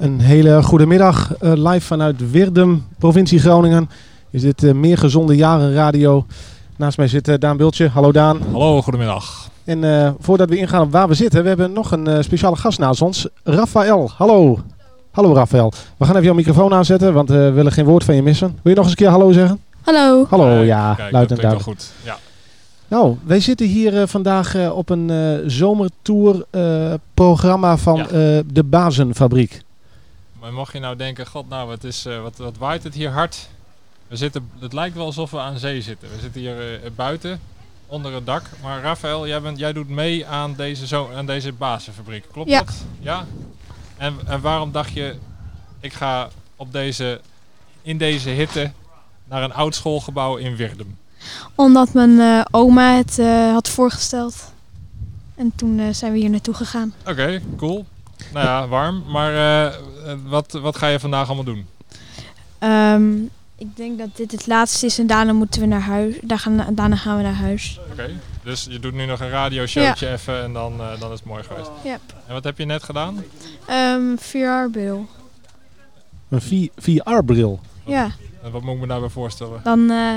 Een hele goede middag, eh, live vanuit Wirdum, provincie Groningen. Is dit eh, Meer Gezonde Jaren Radio. Naast mij zit eh, Daan Bultje. Hallo Daan. Hallo, goedemiddag. En eh, voordat we ingaan op waar we zitten, we hebben nog een eh, speciale gast naast ons. Rafael. Hallo. Hallo Rafael. We gaan even jouw microfoon aanzetten, want eh, we willen geen woord van je missen. Wil je nog eens een keer hallo zeggen? Hallo. Hallo, Kijk, ja, kijk, luid en klinkt wel duidelijk. goed. Ja. Nou, wij zitten hier eh, vandaag eh, op een eh zomertour eh, programma van Ja. eh, de Bazenfabriek. Maar mocht je nou denken, god nou, wat, is, eh, wat, wat waait het hier hard? We zitten, het lijkt wel alsof we aan zee zitten. We zitten hier eh, buiten, onder het dak. Maar Rafael, jij, bent, jij doet mee aan deze, zo, aan deze bazenfabriek, klopt Ja. dat? Ja. En, en waarom dacht je, ik ga op deze, in deze hitte naar een oud schoolgebouw in Wirdum? Omdat mijn eh, oma het eh, had voorgesteld. En toen eh, zijn we hier naartoe gegaan. Oké, cool. Nou ja, warm. Maar wat, wat ga je vandaag allemaal doen? Ehm, ik denk dat dit het laatste is en daarna moeten we naar huis. Daar gaan, daarna gaan we naar huis. Oké, dus je doet nu nog een radioshowtje even en dan, eh, dan is het mooi geweest. Yep. En wat heb je net gedaan? Ehm VR-bril. Een VR-bril. Ja, En wat moet ik me daarbij voorstellen? dan eh,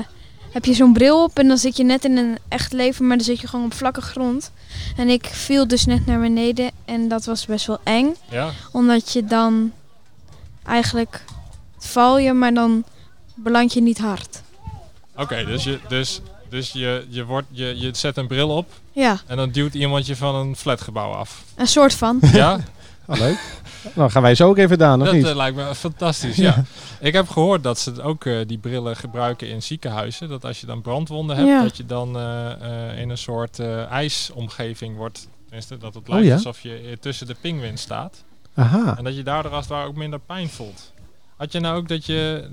heb je zo'n bril op en dan zit je net in een echt leven, maar dan zit je gewoon op vlakke grond. En ik viel dus net naar beneden en dat was best wel eng. Ja? Omdat je dan eigenlijk val je, maar dan beland je niet hard. Oké, dus, je, dus, dus je, je, wordt, je, je zet een bril op Ja, en dan duwt iemand je van een flatgebouw af. een soort van. Ja? Oh, leuk. nou, gaan wij zo ook even Daan, of Dat niet? eh, lijkt me fantastisch, ja. Ik heb gehoord dat ze ook eh, die brillen gebruiken in ziekenhuizen. Dat als je dan brandwonden hebt, Ja. dat je dan eh, eh, in een soort eh, ijsomgeving wordt. Tenminste, dat het Oh, lijkt ja? alsof je tussen de pinguïn staat. Aha. En dat je daardoor als het ware ook minder pijn voelt. Had je nou ook dat je...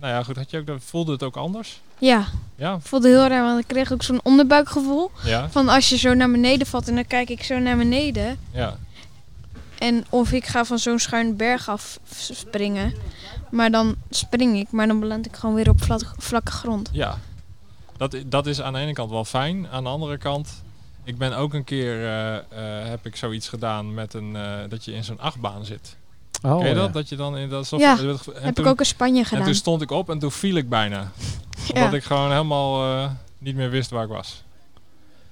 Nou ja, goed. Had je ook voelde het ook anders? Ja, Ja? voelde heel raar, want ik kreeg ook zo'n onderbuikgevoel. Ja? Van als je zo naar beneden valt en dan kijk ik zo naar beneden. Ja. En of ik ga van zo'n schuin berg af springen. Maar dan spring ik, maar dan beland ik gewoon weer op vlak, vlakke grond. Ja. Dat, dat is aan de ene kant wel fijn. Aan de andere kant... Ik ben ook een keer... eh, eh, heb ik zoiets gedaan met een... eh, dat je in zo'n achtbaan zit. Oh, Ken je dat? ja. Dat je dan in dat... Ja, en heb toen, ik ook in Spanje En gedaan. toen stond ik op en toen viel ik bijna. Ja. Omdat ik gewoon helemaal eh, niet meer wist waar ik was.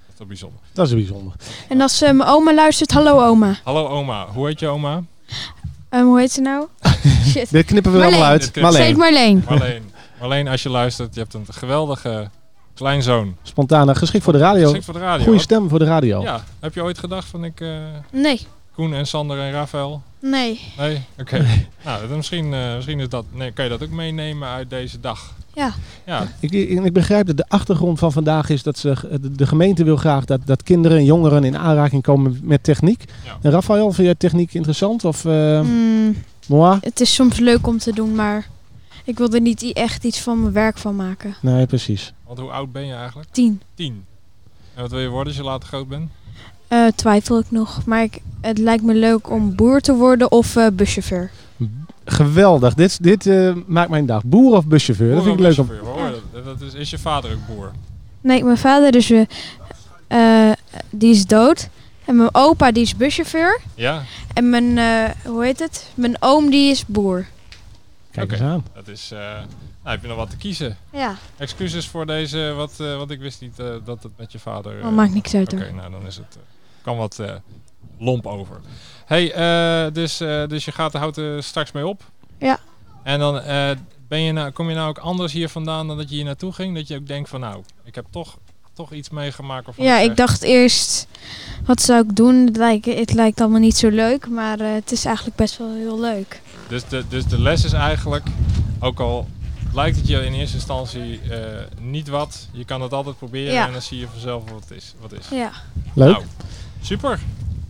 Dat is wel bijzonder. Dat is bijzonder. En als eh, mijn oma luistert, hallo oma. Hallo oma. Hoe heet je oma? Ehm, hoe heet ze nou? Shit. Dit knippen we allemaal Marleen. uit. Marleen, Marleen. Marleen. Marleen, als je luistert, je hebt een geweldige kleinzoon. spontane, geschikt voor de radio. Geschikt voor de radio. Goede stem voor de radio. Ja. Heb je ooit gedacht van ik... eh, Nee, Koen en Sander en Rafael? nee. Nee? Oké. nou, dan misschien, eh, misschien is dat, nee, kan je dat ook meenemen uit deze dag. Ja. Ja, Ik, ik, ik begrijp dat de achtergrond van vandaag is dat ze, de, de gemeente wil graag dat, dat kinderen en jongeren in aanraking komen met techniek. Ja. En Rafael, vind jij techniek interessant? Of eh Mm, moi? het is soms leuk om te doen, maar ik wil er niet echt iets van mijn werk van maken. Nee, precies. want hoe oud ben je eigenlijk? Tien. Tien. En wat wil je worden als je later groot bent? Eh, twijfel ik nog, maar ik, het lijkt me leuk om boer te worden of eh, buschauffeur. Geweldig. Dit, dit eh, maakt mijn dag. Boer of buschauffeur? dat vind ik leuk om... hoor. Dat, dat is, is je vader ook boer? Nee, mijn vader eh, die is dood. En mijn opa die is buschauffeur. Ja, En mijn, eh, hoe heet het? Mijn oom die is boer. Kijk Oké. eens aan. dat is... eh, nou, heb je nog wat te kiezen. Ja, Excuses voor deze, wat, eh, wat ik wist niet eh, dat het met je vader... dat eh, maakt niks uit Oké, nou dan is het... kan wat eh, lomp over. hey, eh, dus, eh, dus je gaat de houten straks mee op? Ja. En dan eh, ben je nou, kom je nou ook anders hier vandaan dan dat je hier naartoe ging? Dat je ook denkt van nou, ik heb toch, toch iets meegemaakt waarvan Ja, ik dacht eerst, wat zou ik doen? Het lijkt, het lijkt allemaal niet zo leuk, maar eh, het is eigenlijk best wel heel leuk. Dus de, dus de les is eigenlijk, ook al lijkt het je in eerste instantie eh, niet wat, je kan het altijd proberen Ja. en dan zie je vanzelf wat het is. Wat is. Ja. Leuk. Nou, super.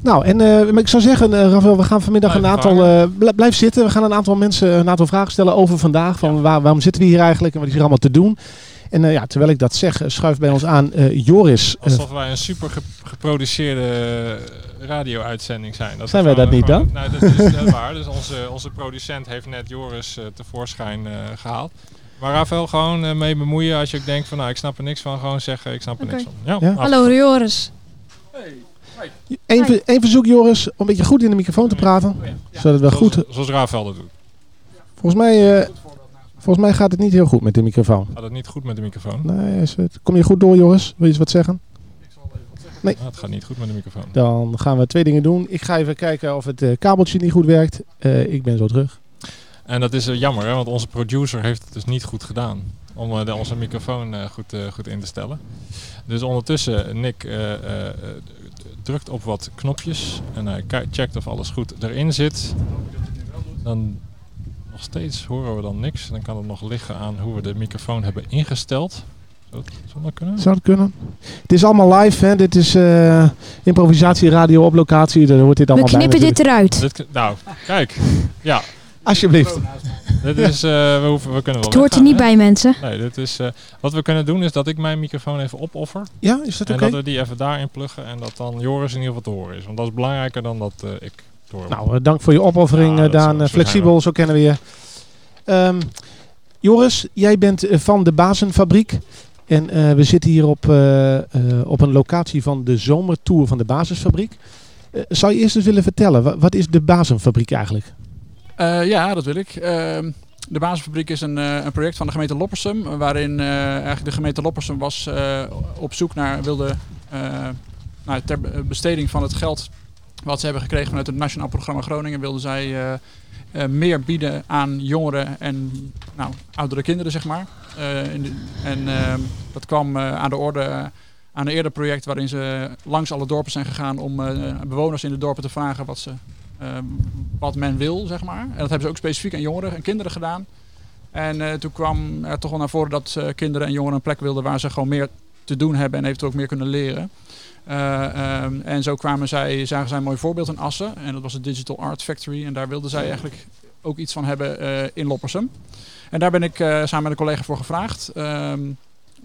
Nou, en eh, ik zou zeggen, eh Rafael, we gaan vanmiddag Blijf een aantal... eh, bl- blijf zitten. We gaan een aantal mensen een aantal vragen stellen over vandaag. Van waar, waarom zitten we hier eigenlijk en wat is hier allemaal te doen? En eh, ja, terwijl ik dat zeg, schuift bij ons aan eh, Joris. Alsof wij een super ge- geproduceerde radio-uitzending zijn. Dat Zijn we wij dat niet gewoon- Nou, dat is wel waar. Dus onze, onze producent heeft net Joris eh, tevoorschijn eh, gehaald. Maar Rafael, gewoon mee bemoeien als je ook denkt van nou ik snap er niks van. Gewoon zeggen ik snap er niks van. Ja, Hallo Joris. Eén één verzoek Joris, om een beetje goed in de microfoon te praten. Zodat het wel goed... Zoals, zoals Rafael dat doet. Volgens mij, eh, volgens mij gaat het niet heel goed met de microfoon. Gaat het niet goed met de microfoon? Nee, is het, kom je goed door Joris? Wil je eens wat zeggen? Nou, het gaat niet goed met de microfoon. Dan gaan we twee dingen doen. Ik ga even kijken of het eh, kabeltje niet goed werkt. Eh, ik ben zo terug. En dat is jammer, hè, want onze producer heeft het dus niet goed gedaan. Om eh, de, onze microfoon eh, goed, eh, goed in te stellen. Dus ondertussen, Nick eh, eh, eh, drukt op wat knopjes en hij checkt of alles goed erin zit. Dan nog steeds horen we dan niks. Dan kan het nog liggen aan hoe we de microfoon hebben ingesteld. Zou dat, zou dat kunnen? Zou het kunnen? Het is allemaal live, hè? Dit is eh improvisatie radio op locatie. Daar hoort dit We allemaal bij. knippen dit eruit. Dit, nou, kijk. Ja, Alsjeblieft. Dit is, eh, we, hoeven, we kunnen wel Het hoort er niet hè? bij mensen. Nee, dit is, eh, wat we kunnen doen is dat ik mijn microfoon even opoffer. Ja, is dat En oké? dat we die even daarin pluggen en dat dan Joris in ieder geval te horen is. Want dat is belangrijker dan dat eh, ik te horen Nou, dank voor je opoffering, Ja, eh, Daan. zo- zo zijn Flexibel, zo kennen we je. Ehm, Joris, jij bent van de Bazenfabriek. En eh, we zitten hier op, op een locatie van de zomertour van de Basisfabriek. Eh, zou je eerst eens willen vertellen, wa- wat is de Bazenfabriek eigenlijk? Eh, ja, dat wil ik. Ehm, de Basisfabriek is een, eh, een project van de gemeente Loppersum. Waarin eh, eigenlijk de gemeente Loppersum was op zoek naar, wilde nou, ter be- besteding van het geld wat ze hebben gekregen vanuit het Nationaal Programma Groningen. Wilden zij meer bieden aan jongeren en nou, oudere kinderen, zeg maar. En ehm, dat kwam aan de orde aan een eerder project waarin ze langs alle dorpen zijn gegaan om bewoners in de dorpen te vragen wat ze wat men wil, zeg maar. En dat hebben ze ook specifiek aan jongeren en kinderen gedaan. En eh, toen kwam er toch wel naar voren dat eh, kinderen en jongeren een plek wilden waar ze gewoon meer te doen hebben en eventueel ook meer kunnen leren. Eh, ehm, en zo kwamen zij, zagen zij een mooi voorbeeld in Assen. En dat was de Digital Art Factory. En daar wilden zij eigenlijk ook iets van hebben in Loppersum. En daar ben ik samen met een collega voor gevraagd. Ehm,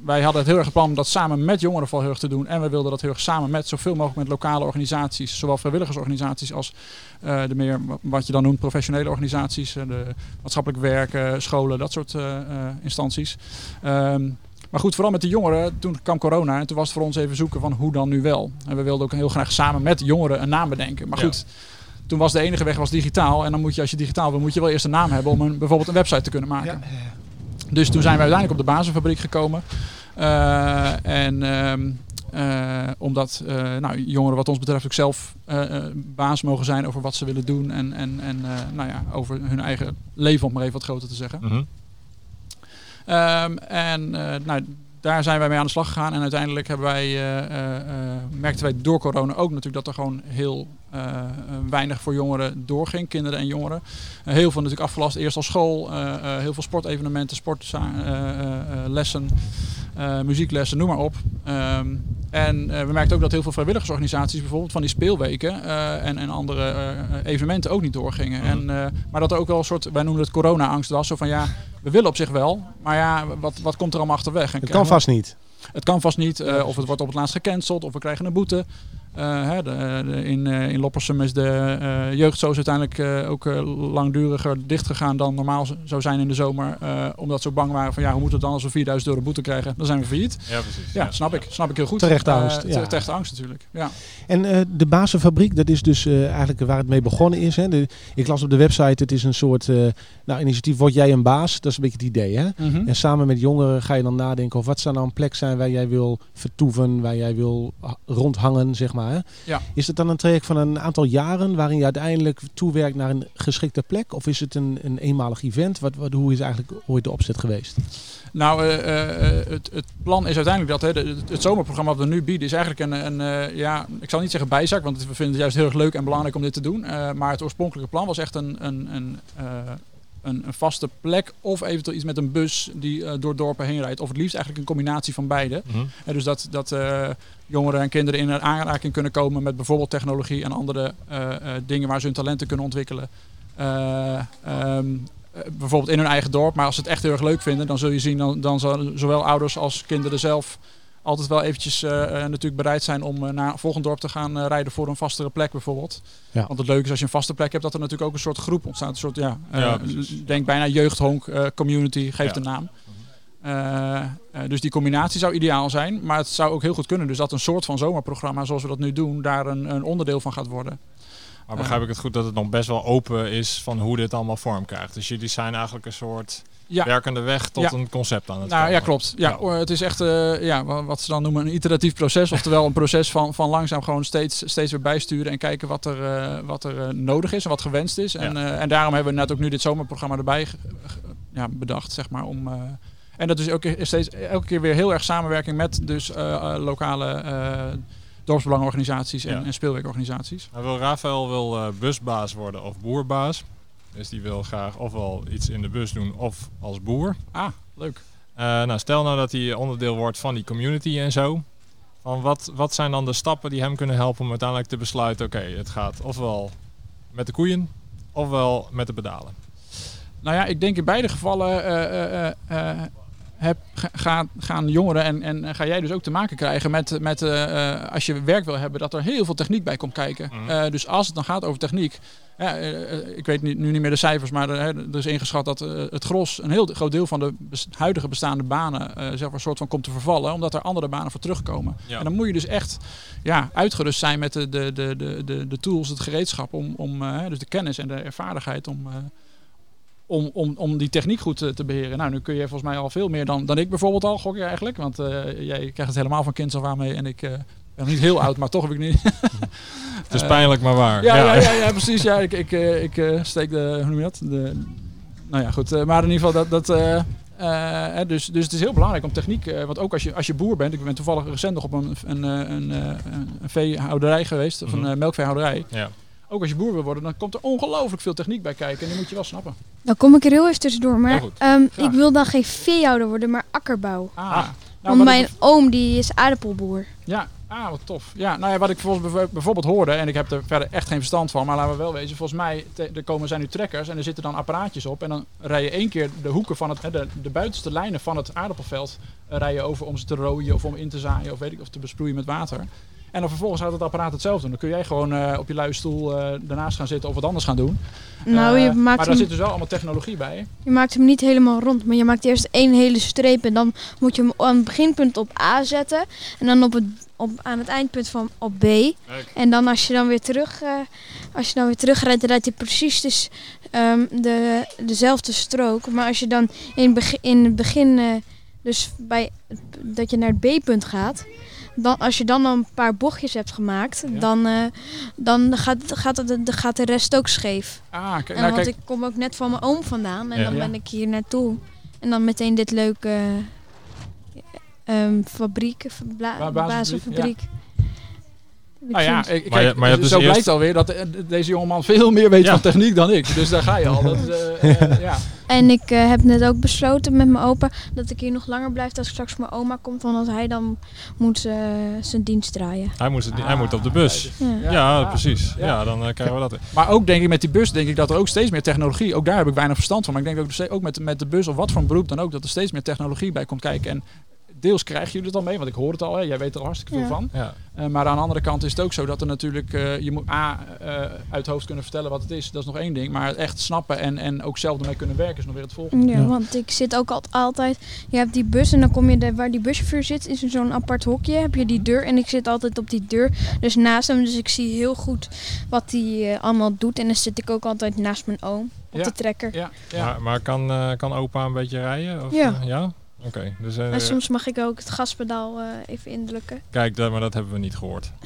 wij hadden het heel erg het plan om dat samen met jongeren vooral heel erg te doen. En we wilden dat heel erg samen met zoveel mogelijk met lokale organisaties. Zowel vrijwilligersorganisaties als eh, de meer wa- wat je dan noemt professionele organisaties. eh, de maatschappelijk werken, scholen, dat soort eh, instanties. Ehm, maar goed, vooral met de jongeren, toen kwam corona en toen was het voor ons even zoeken van hoe dan nu wel. En we wilden ook heel graag samen met jongeren een naam bedenken. Maar Ja. goed, toen was de enige weg was digitaal. En dan moet je, als je digitaal wil, moet je wel eerst een naam hebben om een, bijvoorbeeld een website te kunnen maken. Dus toen zijn we uiteindelijk op de basisfabriek gekomen. Eh, en ehm, eh, omdat eh, nou, jongeren wat ons betreft ook zelf baas mogen zijn over wat ze willen doen. En, en, en nou ja, over hun eigen leven, om maar even wat groter te zeggen. Mhm. Ehm, en nou, daar zijn wij mee aan de slag gegaan. En uiteindelijk hebben wij, merkten wij door corona ook natuurlijk dat er gewoon heel weinig voor jongeren doorging, kinderen en jongeren. Eh, heel veel natuurlijk afgelast, eerst al school, eh, eh, heel veel sportevenementen, sportlessen, muzieklessen, noem maar op. Ehm, en eh, we merkten ook dat heel veel vrijwilligersorganisaties bijvoorbeeld van die speelweken eh, en, en andere eh, evenementen ook niet doorgingen. Mhm. En, eh, maar dat er ook wel een soort, wij noemen het corona-angst was, zo van ja, we willen op zich wel, maar ja, wat, wat komt er allemaal achterweg? En Het kan vast niet. het kan vast niet, eh, of het wordt op het laatst gecanceld, of we krijgen een boete. Eh, hè, de, de- in, eh, in Loppersum is de eh jeugdsoos uiteindelijk eh, ook eh, langduriger dichtgegaan dan normaal zou zijn in de zomer. eh, omdat ze ook bang waren van ja, hoe moet het dan als we 4000 euro boete krijgen? Dan zijn we failliet. Ja, precies. Ja, snap ik. Snap ik heel goed. Terechte Eh, angst, ja. Angst natuurlijk. Ja. En eh, de Bazenfabriek, dat is dus eh, eigenlijk waar het mee begonnen is. Hè? De, ik las op de website, het is een soort eh, nou, initiatief, word jij een baas? Dat is een beetje het idee, hè? Mhm. En samen met jongeren ga je dan nadenken of wat zou nou een plek zijn waar jij wil vertoeven, waar jij wil ha- rondhangen, zeg maar. Ja. Is het dan een traject van een aantal jaren waarin je uiteindelijk toewerkt naar een geschikte plek? Of is het een, een eenmalig event? Wat, wat, hoe is eigenlijk ooit de opzet geweest? Nou, eh, eh, eh, het, het plan is uiteindelijk dat hè, het, het zomerprogramma wat we nu bieden is eigenlijk een, een ja, ik zal niet zeggen bijzaak, want we vinden het juist heel erg leuk en belangrijk om dit te doen. Maar het oorspronkelijke plan was echt een, een, een, een, een vaste plek of eventueel iets met een bus die eh, door dorpen heen rijdt. Of het liefst eigenlijk een combinatie van beide. Mhm. En dus dat, dat eh, jongeren en kinderen in aanraking kunnen komen met bijvoorbeeld technologie en andere eh, eh, dingen waar ze hun talenten kunnen ontwikkelen. Eh, ehm, eh, bijvoorbeeld in hun eigen dorp. Maar als ze het echt heel erg leuk vinden, dan zul je zien dan, dan zowel ouders als kinderen zelf altijd wel eventjes eh, eh, natuurlijk bereid zijn om eh, naar volgend dorp te gaan eh, rijden voor een vastere plek bijvoorbeeld. Ja. Want het leuke is als je een vaste plek hebt, dat er natuurlijk ook een soort groep ontstaat. Een soort, ja, eh, denk bijna jeugdhonk, eh, community, geeft Ja. een naam. Eh, eh, dus die combinatie zou ideaal zijn, maar het zou ook heel goed kunnen. Dus dat een soort van zomerprogramma zoals we dat nu doen, daar een, een onderdeel van gaat worden. Maar begrijp ik het goed dat het nog best wel open is van hoe dit allemaal vorm krijgt? Dus jullie zijn eigenlijk een soort Ja. werkende weg tot Ja. een concept aan het Nou ja, klopt. Ja, Ja. Het is echt eh, ja, wa- wat ze dan noemen een iteratief proces. Oftewel een proces van, van langzaam gewoon steeds, steeds weer bijsturen en kijken wat er, eh, wat er eh, nodig is en wat gewenst is. En, en daarom hebben we net ook nu dit zomerprogramma erbij ja, bedacht, zeg maar. Om, en dat is ook steeds, elke keer weer heel erg samenwerking met dus lokale dorpsbelangenorganisaties en, en speelwerkorganisaties. Nou, wil Rafael wil busbaas worden of boerbaas. Dus die wil graag ofwel iets in de bus doen of als boer. Ah, leuk. Eh, nou, stel nou dat hij onderdeel wordt van die community en zo. Van wat, wat zijn dan de stappen die hem kunnen helpen om uiteindelijk te besluiten... oké, het gaat ofwel met de koeien ofwel met de pedalen. Nou ja, ik denk in beide gevallen eh, eh, heb, ga- gaan, jongeren en, en ga jij dus ook te maken krijgen met, met eh, eh, als je werk wil hebben, dat er heel veel techniek bij komt kijken. Mhm. Eh, dus als het dan gaat over techniek, ja, ik weet niet, nu niet meer de cijfers, maar er, er is ingeschat dat het gros, een heel groot deel van de bes- huidige bestaande banen, zeg maar, een soort van komt te vervallen, omdat er andere banen voor terugkomen. Ja. En dan moet je dus echt ja, uitgerust zijn met de, de, de, de, de, tools, het gereedschap, om, om, dus de kennis en de vaardigheid om, om, om, om die techniek goed te, te beheren. Nou, nu kun je volgens mij al veel meer dan, dan ik bijvoorbeeld al, gok eigenlijk. Want eh, jij krijgt het helemaal van kinds af aan mee en ik eh, ben niet heel oud, maar toch heb ik niet... Het is Eh, pijnlijk, maar waar. ja, ja, ja, ja, precies. Ja, ik, ik, ik steek de, hoe noem je dat? De, nou ja, goed. maar in ieder geval, dat, dat, dus, dus het is heel belangrijk om techniek, want ook als je, als je boer bent, ik ben toevallig recent nog op een, een, een, een veehouderij geweest, of een Mhm. eh, melkveehouderij. Ja. Ook als je boer wil worden, dan komt er ongelooflijk veel techniek bij kijken en die moet je wel snappen. Dan kom ik er heel even tussendoor. Maar ehm, ik wil dan geen veehouder worden, maar akkerbouw. Ah, Ah. nou, Want mijn ik- oom die is aardappelboer. Ja, ah, wat tof. Ja, nou ja, wat ik bijvoorbeeld hoorde, en ik heb er verder echt geen verstand van, maar laten we wel wezen, volgens mij er komen, zijn nu trekkers en er zitten dan apparaatjes op en dan rij je één keer de hoeken van het, hè, de, de buitenste lijnen van het aardappelveld rij je over om ze te rooien of om in te zaaien of weet ik of te besproeien met water. En dan vervolgens gaat het apparaat hetzelfde doen. Dan kun jij gewoon eh, op je luie stoel eh, daarnaast gaan zitten of wat anders gaan doen. Nou, Eh, je maar maakt, daar hem, zit dus wel allemaal technologie bij. je maakt hem niet helemaal rond, maar je maakt eerst één hele streep en dan moet je hem aan het beginpunt op A zetten. En dan op het, op, aan het eindpunt van op B. En dan als je dan weer terug, eh, als je dan weer terugrijdt, dan rijdt hij precies dus, ehm, de, dezelfde strook. Maar als je dan in, het begin- in het begin, eh, dus bij, dat je naar het B-punt gaat, dan, als je dan een paar bochtjes hebt gemaakt, Ja. dan, eh, dan gaat, gaat, dan gaat de rest ook scheef. Ah, kijk, En nou, want kijk, ik kom ook net van mijn oom vandaan en Ja. dan ben ik hier naartoe. En dan meteen dit leuke ehm, fabriek, Ba- bazenfabriek. Nou ja, ik, Maar je- kijk, maar je hebt zo dus blijkt eerst- alweer dat deze jongeman veel meer weet Ja. van techniek dan ik. Dus daar ga je al. Dat is, eh, eh, ja. En ik eh, heb net ook besloten met mijn opa dat ik hier nog langer blijf als straks mijn oma komt. Want als hij dan moet eh, zijn dienst draaien. Hij, niet- hij Ah, moet op de bus. Ja. Ja, Ja, precies. ja. Ja, dan krijgen we dat. Maar ook denk ik met die bus, denk ik dat er ook steeds meer technologie, ook daar heb ik weinig verstand van. Maar ik denk ook, ook met, met de bus of wat voor een beroep dan ook, dat er steeds meer technologie bij komt kijken. En deels krijgen jullie het al mee, want ik hoor het al, hè, jij weet er al hartstikke veel Ja. van. Ja. Eh, maar aan de andere kant is het ook zo dat er natuurlijk, eh, je moet A, eh, uit het hoofd kunnen vertellen wat het is, dat is nog één ding. Maar het echt snappen en, en ook zelf ermee kunnen werken is nog weer het volgende. Ja, Ja. want ik zit ook al- altijd. Je hebt die bus en dan kom je de, waar die buschauffeur zit, is in zo'n apart hokje. Heb je die deur en ik zit altijd op die deur, dus naast hem. Dus ik zie heel goed wat hij allemaal doet. En dan zit ik ook altijd naast mijn oom op Ja. de trekker. Ja, ja. Maar, maar kan, eh, kan opa een beetje rijden? Of, Ja. ja? Oké, dus eh, En soms mag ik ook het gaspedaal eh, even indrukken. kijk, dat, maar dat hebben we niet gehoord.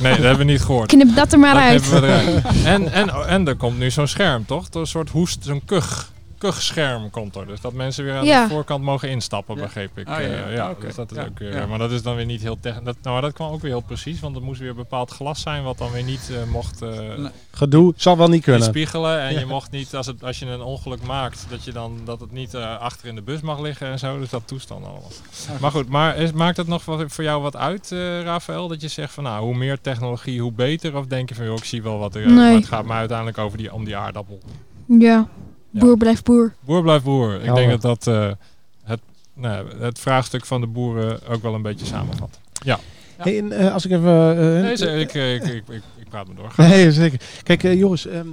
Nee, dat hebben we niet gehoord. Knip dat er maar dat uit. En, en, en er komt nu zo'n scherm, toch? Een soort hoest, zo'n kuch. Kuchscherm komt er. Dus dat mensen weer aan Ja. de voorkant mogen instappen, Ja. begreep ik. Ah, ja, ja. Eh, ja, Oké. dus dat is Ja, ook weer, ja. Maar dat is dan weer niet heel technisch. Dat, nou, maar dat kwam ook weer heel precies, want er moest weer bepaald glas zijn, wat dan weer niet eh, mocht eh, Nee. Gedoe zal wel niet niet kunnen. spiegelen. En Ja. je mocht niet, als, het, als je een ongeluk maakt, dat, je dan, dat het niet eh, achter in de bus mag liggen en zo. Dus dat toestand allemaal. Maar goed, maar is, maakt het nog wat, voor jou wat uit, eh Rafael? Dat je zegt van nou, hoe meer technologie, hoe beter? Of denk je van joh, ik zie wel wat er. Nee. Maar het gaat mij uiteindelijk over die, om die aardappel. Ja. Boer blijft boer. Boer blijft boer. Ik denk dat dat eh, het, nou, het vraagstuk van de boeren ook wel een beetje samenvat. Ja. Hey, en, eh, als ik even... eh, Nee, ze- ik, ik, ik, ik, ik praat me door. Nee, zeker. Kijk, Joris, ehm,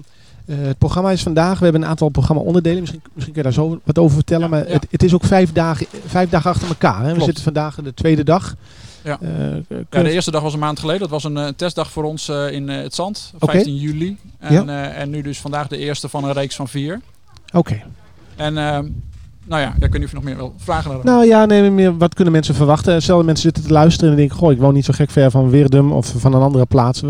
eh, het programma is vandaag. We hebben een aantal programma-onderdelen. Misschien, misschien kun je daar zo wat over vertellen. Ja, maar ja. Het, het is ook vijf dagen, vijf dagen achter elkaar. Hè? We zitten vandaag de tweede dag. Ja. Eh, de eerste dag was een maand geleden. Dat was een eh, testdag voor ons eh, in eh, het Zand, Oké. 15 juli. En, Ja. eh, en nu dus vandaag de eerste van een reeks van vier. Oké. En ehm, nou ja, niet of je nog meer wil vragen naar Nou ja, nee, meer, wat kunnen mensen verwachten? Stel dat mensen zitten te luisteren en denken... Goh, ik woon niet zo gek ver van Weerdum of van een andere plaats.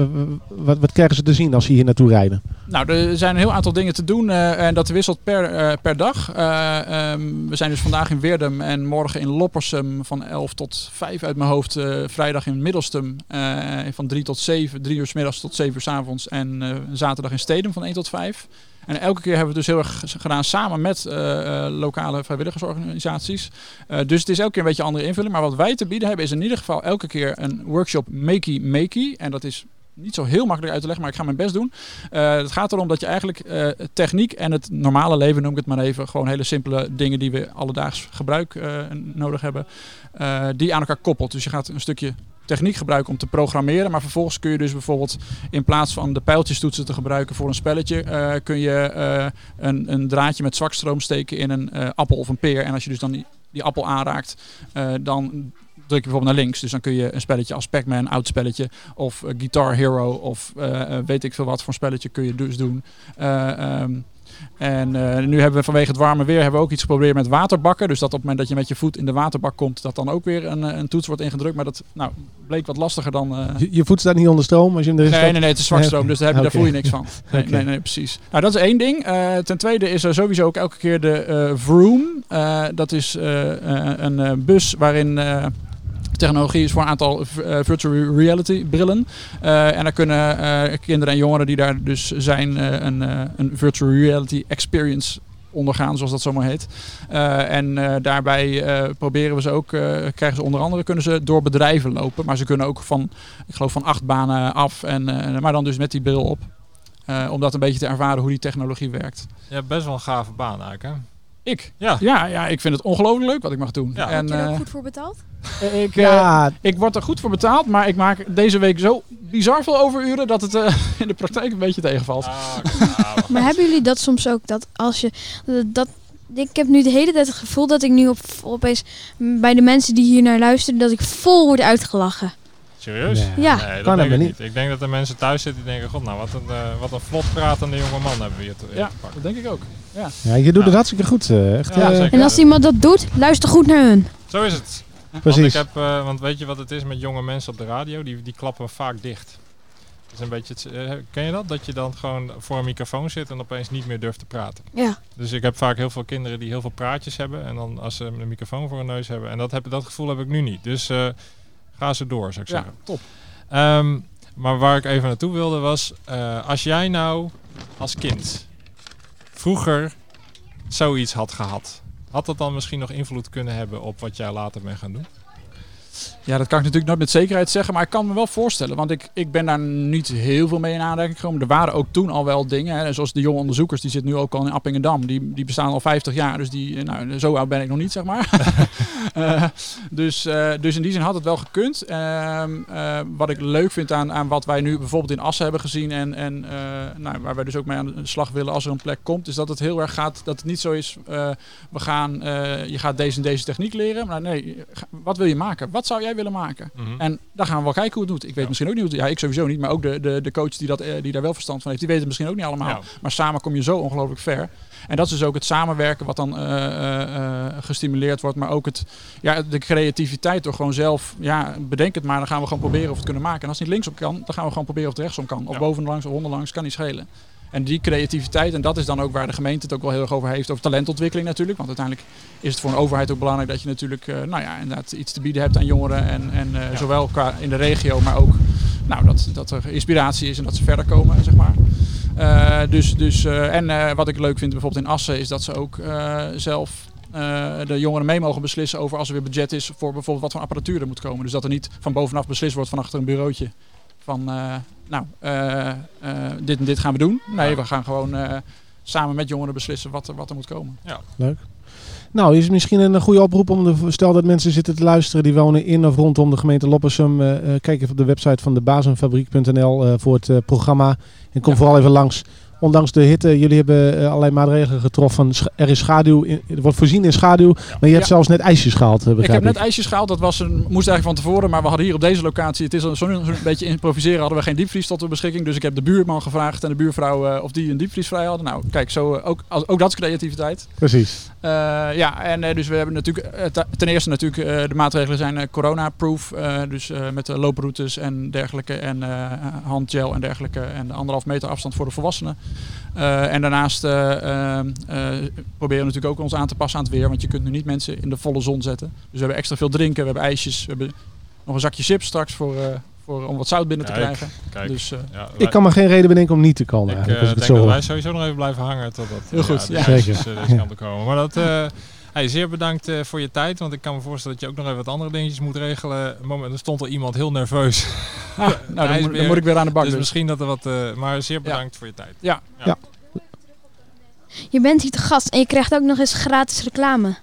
Wat, wat krijgen ze te zien als ze hier naartoe rijden? Nou, er zijn een heel aantal dingen te doen eh, en dat wisselt per, eh, per dag. Eh, ehm, we zijn dus vandaag in Weerdum en morgen in Loppersum van 11 tot 5 uit mijn hoofd. vrijdag in Middelstum van 3 tot 7, 3 uur s middags tot 7 uur s avonds. En zaterdag in Stedum van 1 tot 5. En elke keer hebben we het dus heel erg gedaan samen met eh, eh, lokale vrijwilligersorganisaties. Eh, dus het is elke keer een beetje een andere invulling. Maar wat wij te bieden hebben is in ieder geval elke keer een workshop Makey Makey. En dat is niet zo heel makkelijk uit te leggen, maar ik ga mijn best doen. Het gaat erom dat je eigenlijk techniek en het normale leven, noem ik het maar even, gewoon hele simpele dingen die we alledaags gebruik nodig hebben, die aan elkaar koppelt. Dus je gaat een stukje techniek gebruiken om te programmeren, maar vervolgens kun je dus bijvoorbeeld in plaats van de pijltjestoetsen te gebruiken voor een spelletje, eh, kun je eh, een, een draadje met zwakstroom steken in een eh, appel of een peer. En als je dus dan die, die appel aanraakt, dan druk je bijvoorbeeld naar links. Dus dan kun je een spelletje als Pac-Man, oud spelletje, of Guitar Hero, of weet ik veel wat voor spelletje kun je dus doen. Eh, ehm, en eh, nu hebben we vanwege het warme weer hebben we ook iets geprobeerd met waterbakken. Dus dat op het moment dat je met je voet in de waterbak komt, dat dan ook weer een, eh, een toets wordt ingedrukt. Maar dat nou, bleek wat lastiger dan. eh, Je, je voet staat niet onder stroom als je hem erin Nee, nee, nee, het is zwakstroom, dus daar, heb je, daar voel je niks van. Nee, nee, nee, precies. Nou, dat is één ding. Ten tweede is er sowieso ook elke keer de Vroom. Dat is een bus waarin technologie is voor een aantal eh, virtual reality brillen. Eh, en daar kunnen eh, kinderen en jongeren die daar dus zijn een, een virtual reality experience ondergaan, zoals dat zo maar heet. En daarbij proberen we ze ook, krijgen ze onder andere, kunnen ze door bedrijven lopen. Maar ze kunnen ook van, ik geloof van acht banen af, en, maar dan dus met die bril op. Om dat een beetje te ervaren hoe die technologie werkt. Hebt best wel een gave baan eigenlijk, hè? Ik? Ja. Ja, ja ik vind het ongelooflijk leuk wat ik mag doen. Ja. en, Word je er ook eh, goed voor betaald? ik, eh, Ja, ik word er goed voor betaald, maar ik maak deze week zo bizar veel overuren dat het eh, in de praktijk een beetje tegenvalt. Ah. Maar hebben jullie dat soms ook? Dat als je dat. Ik heb nu de hele tijd het gevoel dat ik nu op, opeens bij de mensen die hier naar luisteren, dat ik vol word uitgelachen. Serieus? Nee. Ja. Nee, dat Kan denk ik niet. Ik denk dat er mensen thuis zitten die denken, god nou, wat een, eh, wat een vlot pratende jonge man hebben we hier te, Ja, te pakken. dat denk ik ook. Ja. ja, je doet Ja. het hartstikke goed. eh, echt, Ja, eh, zeker. En als iemand dat doet, luister goed naar hun. Zo is het. Want, precies. ik heb, eh, want weet je wat het is met jonge mensen op de radio? Die, die klappen vaak dicht. Dat is een beetje het, ken je dat? Dat je dan gewoon voor een microfoon zit en opeens niet meer durft te praten. Ja. Dus ik heb vaak heel veel kinderen die heel veel praatjes hebben. En dan als ze een microfoon voor hun neus hebben. En dat, heb, dat gevoel heb ik nu niet. Dus eh, ga ze door, zou ik ja, zeggen. top. Ehm, maar waar ik even naartoe wilde was, eh, als jij nou als kind vroeger zoiets had gehad, had dat dan misschien nog invloed kunnen hebben op wat jij later bent gaan doen? Ja, dat kan ik natuurlijk nooit met zekerheid zeggen, maar ik kan me wel voorstellen. Want ik, ik ben daar niet heel veel mee in aanraking gekomen. Er waren ook toen al wel dingen, hè, zoals de jonge onderzoekers, die zitten nu ook al in Appingedam. Die, die bestaan al 50 jaar, dus die, nou, zo oud ben ik nog niet, zeg maar. Eh, dus, eh, dus in die zin had het wel gekund. Ehm, eh, wat ik leuk vind aan, aan wat wij nu bijvoorbeeld in Assen hebben gezien en, en nou, waar wij dus ook mee aan de slag willen als er een plek komt, is dat het heel erg gaat, dat het niet zo is, we gaan, je gaat deze en deze techniek leren. Maar nee, wat wil je maken? Wat zou jij willen maken? Mhm. En dan gaan we wel kijken hoe het doet. Ik weet Ja. misschien ook niet hoe het Ja, ik sowieso niet. Maar ook de, de, de coach die, dat, eh, die daar wel verstand van heeft. Die weet het misschien ook niet allemaal. Ja. Maar samen kom je zo ongelooflijk ver. En dat is dus ook het samenwerken wat dan eh, eh, gestimuleerd wordt. Maar ook het, ja, de creativiteit door gewoon zelf... Ja, bedenk het maar. Dan gaan we gewoon proberen of we het kunnen maken. En als het niet linksom kan, dan gaan we gewoon proberen of het rechtsom kan. Of bovenlangs of onderlangs. Kan niet schelen. En die creativiteit, en dat is dan ook waar de gemeente het ook wel heel erg over heeft, over talentontwikkeling natuurlijk. Want uiteindelijk is het voor een overheid ook belangrijk dat je natuurlijk, eh, nou ja, inderdaad iets te bieden hebt aan jongeren. En, en eh, Ja. zowel qua in de regio, maar ook nou, dat, dat er inspiratie is en dat ze verder komen, zeg maar. Eh, dus, dus, en wat ik leuk vind bijvoorbeeld in Assen, is dat ze ook zelf de jongeren mee mogen beslissen over als er weer budget is voor bijvoorbeeld wat voor apparatuur er moet komen. Dus dat er niet van bovenaf beslist wordt van achter een bureautje. Van, nou, eh, eh, dit en dit gaan we doen. Nee, Ja. we gaan gewoon eh, samen met jongeren beslissen wat, er- wat er moet komen. Nou, is het misschien een goede oproep om de, stel dat mensen zitten te luisteren die wonen in of rondom de gemeente Loppersum. eh, eh, kijk even op de website van de bazenfabriek.nl eh, voor het eh, programma. En kom Ja. vooral even langs. Ondanks de hitte, jullie hebben eh, allerlei maatregelen getroffen. Er is schaduw, in, er wordt voorzien in schaduw. Maar je hebt zelfs net ijsjes gehaald, eh, Ik heb net ijsjes gehaald, dat was een, moest eigenlijk van tevoren, maar we hadden hier op deze locatie, het is zo'n zo'n beetje improviseren, hadden we geen diepvries tot de beschikking. Dus ik heb de buurman gevraagd en de buurvrouw eh, of die een diepvries vrij hadden. Nou, kijk, zo, ook, als- ook dat is creativiteit. Precies. Ja, en dus we hebben natuurlijk, ten eerste natuurlijk, de maatregelen zijn corona-proof. dus met de looproutes en dergelijke en handgel en dergelijke en de anderhalf meter afstand voor de volwassenen. Eh, en daarnaast eh, eh, eh, proberen we natuurlijk ook ons aan te passen aan het weer, want je kunt nu niet mensen in de volle zon zetten. Dus we hebben extra veel drinken, we hebben ijsjes, we hebben nog een zakje chips straks voor, eh, voor, om wat zout binnen te Kijk, krijgen. Kijk, Dus eh, ja, Ik kan me geen reden bedenken om niet te komen. ik eigenlijk, als ik denk dat wij sowieso nog even blijven hangen totdat Heel goed, de ja. ijsjes, Zeker. deze kant op komen. Maar dat, eh, hey, zeer bedankt eh, voor je tijd, want ik kan me voorstellen dat je ook nog even wat andere dingetjes moet regelen. Moment, er stond al iemand heel nerveus. ah, nou, dan, moet, ijsbeer. dan moet ik weer aan de bak. dus dus. misschien dat er wat, eh, maar zeer bedankt voor je tijd. Je bent hier te gast en je krijgt ook nog eens gratis reclame.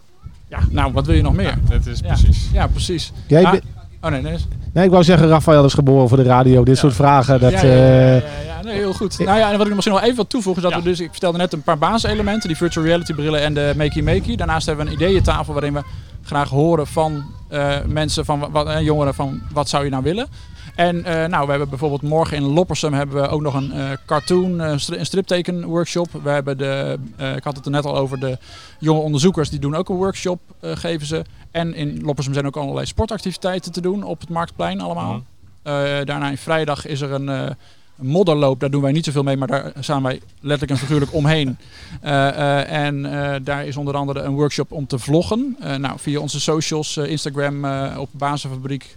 Ja, nou, wat wil je nog meer? Ja, dat is Ja. precies. Ja, precies. Jij Ah, bent- Oh nee, nee. nee, ik wou zeggen, Rafael is geboren voor de radio. Dit Ja. soort vragen. Dat, ja, ja, ja, eh, ja, ja, nee, heel goed. Nou ja, en wat ik nog misschien nog even wil toevoegen, is dat Ja. we dus, ik vertelde net een paar basiselementen, die virtual reality brillen en de Makey Makey. Daarnaast hebben we een ideeëntafel waarin we graag horen van eh, mensen, van wat, eh, jongeren, van wat zou je nou willen. En eh, nou, we hebben bijvoorbeeld morgen in Loppersum hebben we ook nog een eh, cartoon, stri- een stripteken workshop. We hebben de, ik had het er net al over, de jonge onderzoekers, die doen ook een workshop, geven ze. En in Loppersum zijn ook allerlei sportactiviteiten te doen op het Marktplein allemaal. Mhm. Daarna in vrijdag is er een, modderloop. Daar doen wij niet zoveel mee, maar daar staan wij letterlijk en figuurlijk omheen. En daar is onder andere een workshop om te vloggen. Nou, via onze socials, Instagram op Bazenfabriek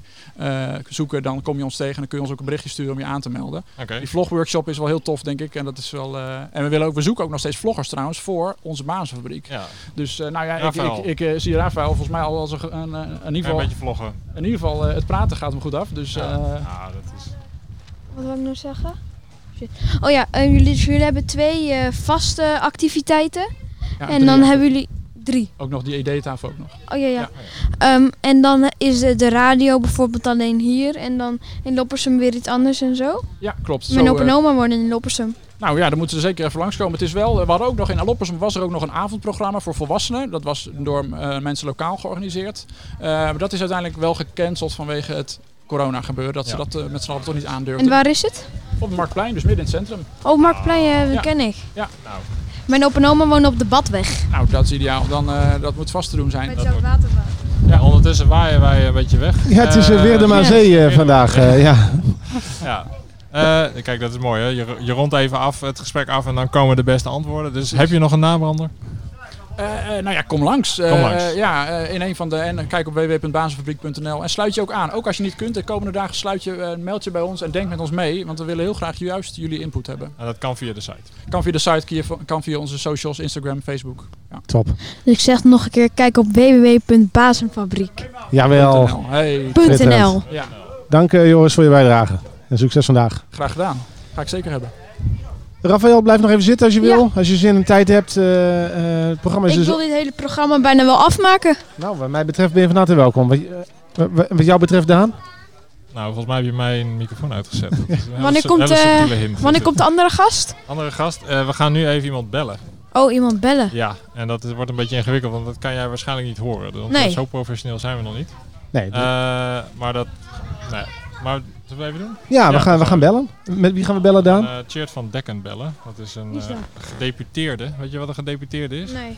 zoeken, dan kom je ons tegen en dan kun je ons ook een berichtje sturen om je aan te melden. Die vlogworkshop is wel heel tof, denk ik. En, dat is wel, eh, en we, willen ook, we zoeken ook nog steeds vloggers trouwens voor onze Bazenfabriek. Ja, Dus eh, nou ja, ik, Rafael. ik, ik eh, zie Rafael volgens mij al als een, een, een- in ieder een geval, beetje vloggen. in ieder geval eh, het praten gaat hem goed af. Dus Ja, eh, ja dat is... Wat wil ik nou zeggen? Shit. Oh ja, eh, jullie, dus jullie hebben twee eh, vaste activiteiten. ja, en dan hebben jullie drie. Ook nog die ideetafel ook nog. Oh ja, ja. Ja. Ehm, en dan is de, de radio bijvoorbeeld alleen hier. En dan in Loppersum weer iets anders en zo. Ja, klopt. Mijn Zo, opa en eh, oma wonen in Loppersum. nou ja, dan moeten ze zeker even langskomen. Het is wel, we hadden ook nog in Loppersum was er ook nog een avondprogramma voor volwassenen. Dat was door eh, mensen lokaal georganiseerd. Eh, maar dat is uiteindelijk wel gecanceld vanwege het corona gebeuren. Dat ze dat eh, met z'n allen toch niet En aandurfden. waar is het? Op het Marktplein, dus midden in het centrum. Oh, Marktplein, eh, dat Ja. ken ik. Ja. Nou, Mijn opa en oma wonen op de Badweg. Nou, dat is ideaal. Dan, eh, dat moet vast te doen zijn. Met waterbad. ja, ondertussen waaien wij een beetje weg. ja, het is Eh, uh, weer de ja. Zee eh, vandaag. eh, ja. Ja. Eh, kijk, dat is mooi hè. Je, je rondt even af, het gesprek af en dan komen de beste antwoorden. Dus heb je nog een nabrander? Eh, eh, nou ja, kom langs. Eh, Kom langs. ja, eh, in een van de. En kijk op www.bazenfabriek.nl en sluit je ook aan. Ook als je niet kunt, de komende dagen sluit je, eh, meld je bij ons en denk met ons mee. Want we willen heel graag juist jullie input hebben. Nou, dat kan via de site. Kan via de site, kan via- onze socials, Instagram, Facebook. Ja. Top. Dus ik zeg het nog een keer, kijk op www.bazenfabriek.nl. Jawel. Hey, Schitterend. ja, Dank Joris voor je bijdrage. En succes vandaag. graag gedaan. Ga ik zeker hebben. Rafael, blijf nog even zitten als je Ja. wil. Als je zin en tijd hebt. eh, eh, het programma is Ik dus... wil dit hele programma bijna wel afmaken. Nou, wat mij betreft ben je van harte welkom. Wat, eh, wat- wat jou betreft, Daan? Nou, volgens mij heb je mijn microfoon uitgezet. Wanneer komt, eh. Wanneer komt de andere gast? Andere gast, eh, we gaan nu even iemand bellen. Oh, iemand bellen. Ja, en dat is- wordt een beetje ingewikkeld, want dat kan jij waarschijnlijk niet horen. Want Nee. zo professioneel zijn we nog niet. Nee. Eh, maar dat... Nee, maar zullen we even doen? ja, we, ja, gaan, we gaan bellen. Met wie gaan we bellen, Daan? Uh, Cheert van Dekken bellen. Dat is een eh, gedeputeerde. Weet je wat een gedeputeerde is? Nee.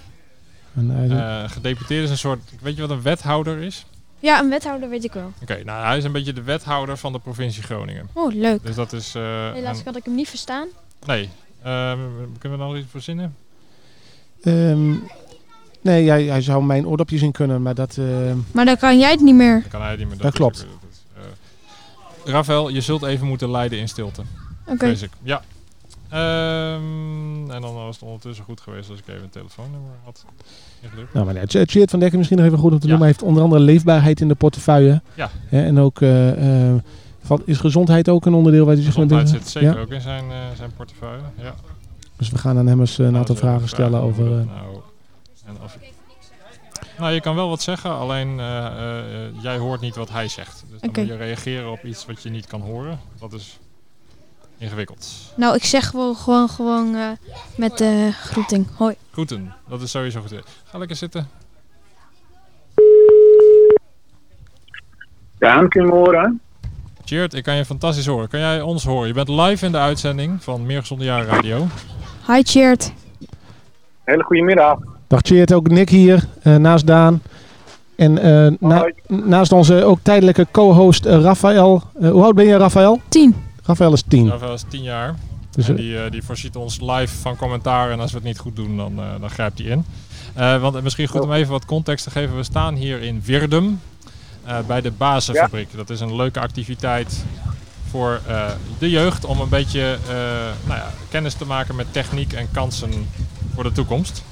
En, eh, Eh, een gedeputeerde is een soort... Weet je wat een wethouder is? Ja, een wethouder weet ik wel. Oké, nou hij is een beetje de wethouder van de provincie Groningen. Oh, leuk. Dus dat is... eh, Helaas een- kan ik hem niet verstaan. Nee. Ehm, kunnen we dan nog iets verzinnen? ehm, nee, jij, jij zou mijn oordopjes in kunnen, maar dat... eh, Maar dan kan jij het niet meer. Dan kan hij niet meer. Dat klopt. eh, Rafael, je zult even moeten leiden in stilte. Oké. Ja. Ehm, en dan was het ondertussen goed geweest als ik even een telefoonnummer had. Nou, maar Ch- Cheert van Dekken misschien nog even goed om te Ja. noemen. Hij heeft onder andere leefbaarheid in de portefeuille. Ja. Hè, en ook... eh, eh, van, is gezondheid ook een onderdeel waar hij zich mee Gezondheid bezig- zit zeker Ja. ook in zijn, eh, zijn portefeuille. Ja. Dus we gaan aan hem eens een Nou, aantal vragen stellen over... eh, nou, en of, nou, je kan wel wat zeggen, alleen eh, eh, jij hoort niet wat hij zegt. Dus dan Oké. moet je reageren op iets wat je niet kan horen. Dat is ingewikkeld. Nou, ik zeg wel gewoon, gewoon eh, met de groeting. Hoi. Groeten, dat is sowieso goed. Ga lekker zitten. Ja, kun je me horen? Cheert, ik kan je fantastisch horen. Kan jij ons horen? Je bent live in de uitzending van Meer Gezonde Jaren Radio. Hi, Cheert. Hele goede middag. Dag Cheert, ook Nick hier, eh, naast Daan. En eh, na- naast onze ook tijdelijke co-host eh, Rafael. Eh, hoe oud ben je, Rafael? 10. Rafael is tien. Rafael is 10 jaar. Dus, en die, eh, die voorziet ons live van commentaar. En als we het niet goed doen, dan, eh, dan grijpt hij in. Eh, want misschien goed om even wat context te geven. We staan hier in Wirdum. eh, bij de Bazenfabriek. Dat is een leuke activiteit voor eh, de jeugd. Om een beetje eh, nou ja, kennis te maken met techniek en kansen voor de toekomst.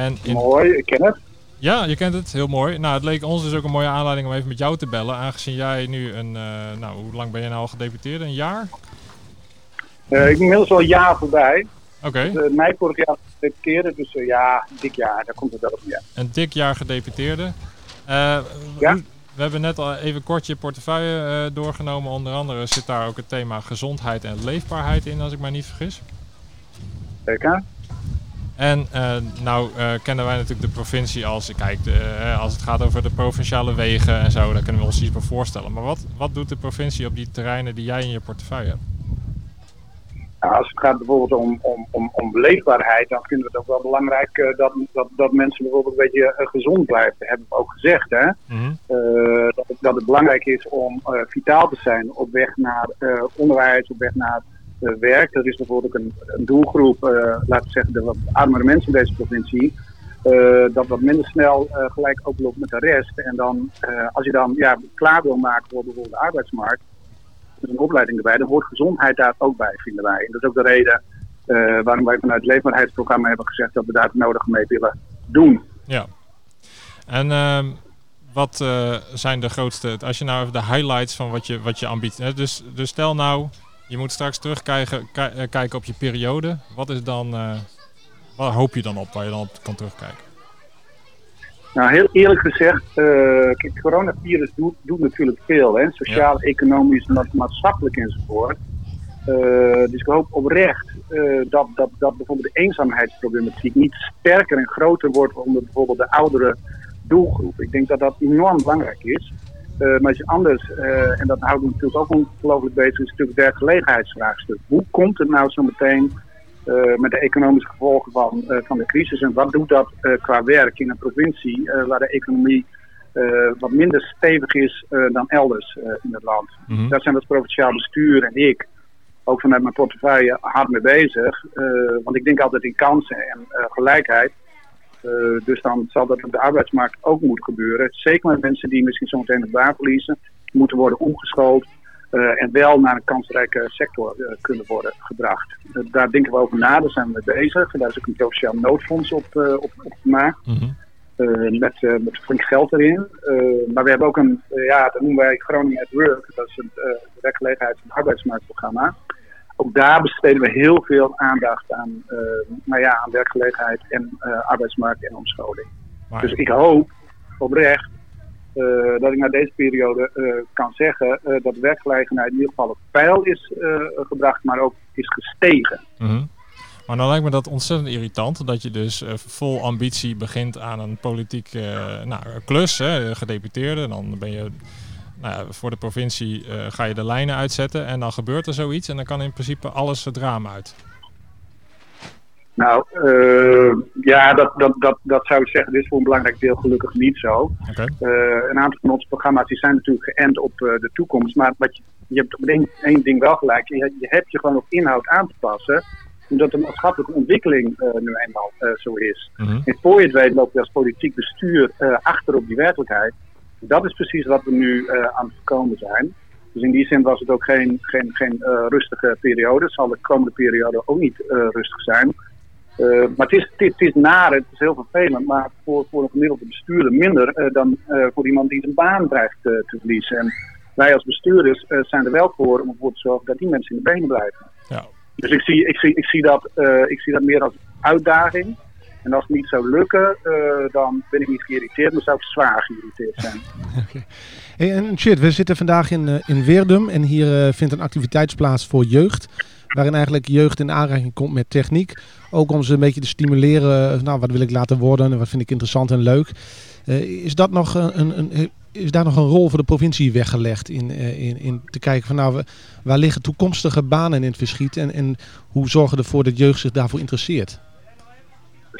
En in, Mooi, ik ken het. ja, je kent het. Heel mooi. Nou, het leek ons dus ook een mooie aanleiding om even met jou te bellen. Aangezien jij nu een... eh, nou, hoe lang ben je nou al gedeputeerd? Een jaar? Eh, ik ben inmiddels al een jaar voorbij. Oké. Uh, mei vorig jaar gedeputeerde, dus eh, ja, dik jaar, daar komt het wel op neer. Een dik jaar gedeputeerde. Eh, Ja. We hebben net al even kort je portefeuille eh, doorgenomen. Onder andere zit daar ook het thema gezondheid en leefbaarheid in, als ik mij niet vergis. Zeker. En eh, nou eh, kennen wij natuurlijk de provincie als, kijk, eh, als het gaat over de provinciale wegen en zo, daar kunnen we ons iets bij voorstellen. Maar wat, wat doet de provincie op die terreinen die jij in je portefeuille hebt? Nou, als het gaat bijvoorbeeld om, om, om, om leefbaarheid, dan vinden we het ook wel belangrijk dat, dat, dat mensen bijvoorbeeld een beetje gezond blijven. Dat hebben we ook gezegd, hè. Mhm. Dat, het, dat het belangrijk is om vitaal te zijn op weg naar onderwijs, op weg naar eh, werk. Er is bijvoorbeeld een, een doelgroep, eh, laten we zeggen de wat armere mensen in deze provincie, eh, dat wat minder snel eh, gelijk ook loopt met de rest. En dan, als je dan ja, klaar wil maken voor bijvoorbeeld de arbeidsmarkt, met een opleiding erbij, dan hoort gezondheid daar ook bij, vinden wij. En dat is ook de reden waarom wij vanuit het leefbaarheidsprogramma hebben gezegd dat we daar het nodige mee willen doen. Ja. En ehm, wat zijn de grootste, als je nou even de highlights van wat je, wat je ambitie. Dus, dus stel nou, je moet straks terugkijken ki- eh, kijken op je periode. Wat is dan, eh, waar hoop je dan op, waar je dan op kan terugkijken? Nou, heel eerlijk gezegd, eh, kijk, het coronavirus doet, doet natuurlijk veel, hè? sociaal, economisch, ma- maatschappelijk enzovoort. Eh, dus ik hoop oprecht eh, dat, dat, dat bijvoorbeeld de eenzaamheidsproblematiek niet sterker en groter wordt onder bijvoorbeeld de oudere doelgroep. Ik denk dat dat enorm belangrijk is. Eh, maar iets anders, eh, en dat houden we natuurlijk ook ongelooflijk bezig, is natuurlijk het werkgelegenheidsvraagstuk. Hoe komt het nou zo meteen eh, met de economische gevolgen van, van de crisis. En wat doet dat qua werk in een provincie waar de economie wat minder stevig is dan elders in het land. Mhm. Daar zijn we als provinciaal bestuur en ik ook vanuit mijn portefeuille hard mee bezig. Want ik denk altijd in kansen en gelijkheid. Eh, dus dan zal dat op de arbeidsmarkt ook moeten gebeuren. Zeker met mensen die misschien zometeen een baan verliezen, moeten worden omgeschoold. eh, en wel naar een kansrijke sector eh, kunnen worden gebracht. Daar denken we over na, daar zijn we mee bezig. Daar is ook een provinciaal noodfonds op, op, op gemaakt. Mhm. Met, met flink geld erin. Maar we hebben ook een, ja, dat noemen wij Groningen at Work. Dat is het uh, werkgelegenheids- en arbeidsmarktprogramma. Ook daar besteden we heel veel aandacht aan, eh, nou ja, aan werkgelegenheid en eh, arbeidsmarkt en omscholing. Maar, Dus ik hoop oprecht eh, dat ik na deze periode kan zeggen dat werkgelegenheid in ieder geval op peil is gebracht, maar ook is gestegen. Mhm. Maar dan lijkt me dat ontzettend irritant dat je dus vol ambitie begint aan een politiek eh, nou, klus, hè, gedeputeerde. Dan ben je nou ja, voor de provincie eh, ga je de lijnen uitzetten en dan gebeurt er zoiets en dan kan in principe alles het raam uit. Nou, eh, ja, dat, dat, dat, dat zou ik zeggen. Dit is voor een belangrijk deel gelukkig niet zo. Eh, een aantal van onze programma's die zijn natuurlijk geënt op de toekomst. Maar wat je, je hebt op één, één ding wel gelijk. Je, je hebt je gewoon op inhoud aan te passen. Omdat de maatschappelijke ontwikkeling nu eenmaal zo is. Mhm. En voor je het weet loop je als politiek bestuur achter op die werkelijkheid. Dat is precies wat we nu eh, aan het voorkomen zijn. Dus in die zin was het ook geen, geen, geen eh, rustige periode. Het zal de komende periode ook niet eh, rustig zijn. Maar het is, het, is, het is naar, het is heel vervelend, maar voor, voor een gemiddelde bestuurder minder dan voor iemand die zijn baan dreigt te verliezen. En wij als bestuurders zijn er wel voor om ervoor te zorgen dat die mensen in de benen blijven. Ja. Dus ik zie, ik zie, ik zie, dat, ik zie dat meer als uitdaging. En als het niet zou lukken, eh, dan ben ik niet geïrriteerd, maar zou ik zwaar geïrriteerd zijn. Hey, en shit, we zitten vandaag in, eh, in Weerdum en hier eh, vindt een activiteitsplaats voor jeugd. Waarin eigenlijk jeugd in aanraking komt met techniek. Ook om ze een beetje te stimuleren. Nou, wat wil ik laten worden en wat vind ik interessant en leuk. Is, dat nog een, een, is daar nog een rol voor de provincie weggelegd in, in, in te kijken van nou, wa- waar liggen toekomstige banen in het verschiet en, en hoe zorgen we ervoor dat jeugd zich daarvoor interesseert?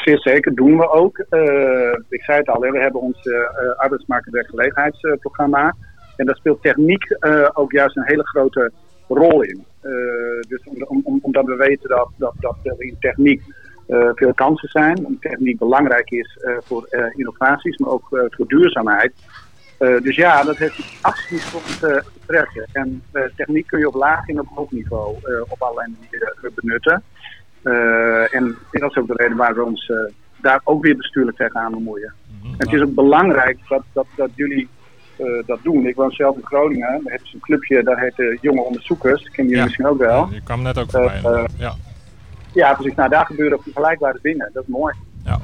Zeer zeker, doen we ook. Eh, ik zei het al, we hebben ons eh uh, arbeidsmarkt- en werkgelegenheidsprogramma. en daar speelt techniek eh, ook juist een hele grote rol in. Eh, dus om, om, omdat we weten dat, dat, dat er in techniek eh, veel kansen zijn. En techniek belangrijk is eh, voor eh, innovaties, maar ook eh, voor duurzaamheid. Eh, dus ja, dat heeft absoluut voor eh, interesse. En eh, techniek kun je op laag en op hoog niveau eh, op allerlei manieren benutten. Uh, en dat is ook de reden waar we ons uh, daar ook weer bestuurlijk tegenaan bemoeien. Mm -hmm. En het is ook belangrijk dat, dat, dat jullie uh, dat doen. Ik woon zelf in Groningen. Daar hebben ze een clubje, dat heet de Jonge Onderzoekers. Dat kennen jullie ja. misschien ook wel. Ja, die kwam net ook voorbij. Uh, ja. ja, precies. Nou, daar gebeuren ook vergelijkbare dingen. Dat is mooi. Ja.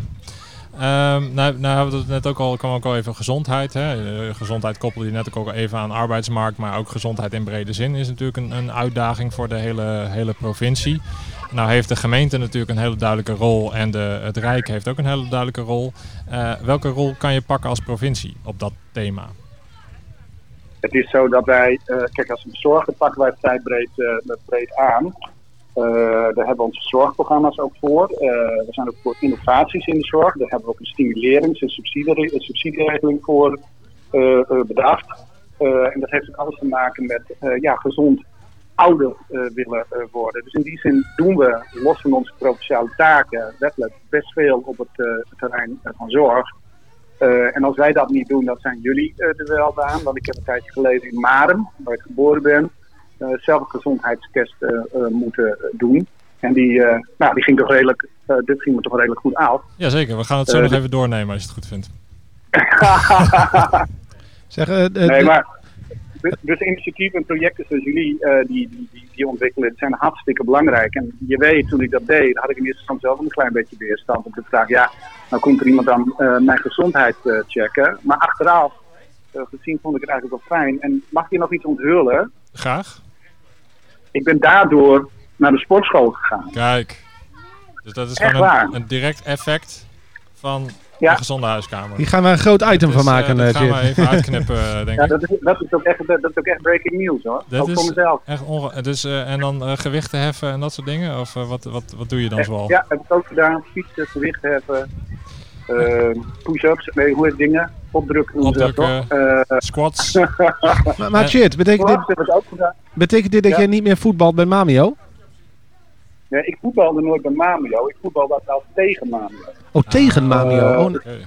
Um, nou, nou hebben we het net ook al, kwam ook al even gezondheid. Hè. Gezondheid koppelde je net ook al even aan arbeidsmarkt, maar ook gezondheid in brede zin is natuurlijk een, een uitdaging voor de hele, hele provincie. Nou heeft de gemeente natuurlijk een hele duidelijke rol en de, het Rijk heeft ook een hele duidelijke rol. Uh, welke rol kan je pakken als provincie op dat thema? Het is zo dat wij, uh, kijk als we zorgen pakken wij het vrij breed, uh, breed aan. daar hebben we onze zorgprogramma's ook voor. we zijn ook voor innovaties in de zorg. Daar hebben we ook een stimulerings- en subsidie, subsidieregeling voor bedacht. en dat heeft ook alles te maken met ja, gezond ouder uh, willen uh, worden. Dus in die zin doen we, los van onze provinciale taken, wettelijk best veel op het uh, terrein van zorg. en als wij dat niet doen, dan zijn jullie er wel aan. Want ik heb een tijdje geleden in Marem, waar ik geboren ben, zelf een gezondheidstest moeten doen. En die, nou, die ging toch redelijk, dit ging me toch redelijk goed af. Jazeker, we gaan het zo nog even doornemen als je het goed vindt. zeg, nee, maar dus, dus, initiatieven en projecten zoals jullie uh, die, die, die, ontwikkelen, zijn hartstikke belangrijk. En je weet, toen ik dat deed, had ik in eerste instantie zelf een klein beetje weerstand op de vraag, ja, nou komt er iemand aan uh, mijn gezondheid uh, checken. Maar achteraf gezien vond ik het eigenlijk wel fijn. En mag je nog iets onthullen? Graag. Ik ben daardoor naar de sportschool gegaan. Kijk, dus dat is Echt gewoon een, een direct effect van ja. een gezonde huiskamer. Hier gaan we een groot item is, van maken. Uh, dat gaan we even uitknippen, denk ja, ik. Dat is, dat, is ook echt, dat is ook echt breaking news, hoor. Dat ook is voor mezelf. Echt onge dus, uh, en dan uh, gewichten heffen en dat soort dingen? Of wat, wat, wat doe je dan zoal? Ja, heb ik ook gedaan. Fietsen, gewichten heffen, push-ups, nee, hoe heet dingen? Opdrukken. Opdrukken, squats. maar, maar shit, betekent dit, betekent dit dat ja. jij niet meer voetbalt bij Mamio? Nee, ik voetbalde nooit bij Mamio. Ik voetbalde wel tegen Mamio. Oh, tegen ah, Mamio. Oh, okay.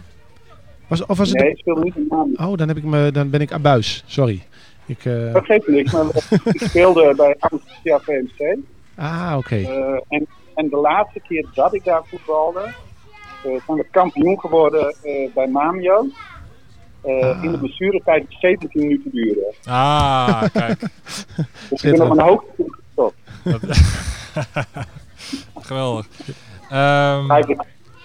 Was, of was nee, het ik speelde niet in Mamio. Oh, dan, heb ik me, dan ben ik abuis. Sorry. Ik, uh... Dat geeft niks, maar ik speelde bij Amsterdam VMC. Ah, oké. Okay. Uh, en, en de laatste keer dat ik daar voetbalde, uh, zijn we kampioen geworden bij Mamio. Ah. In de blessuretijd 17 minuten duren. Ah, kijk. dus ik ben op een hoogte gestopt. Geweldig. Um,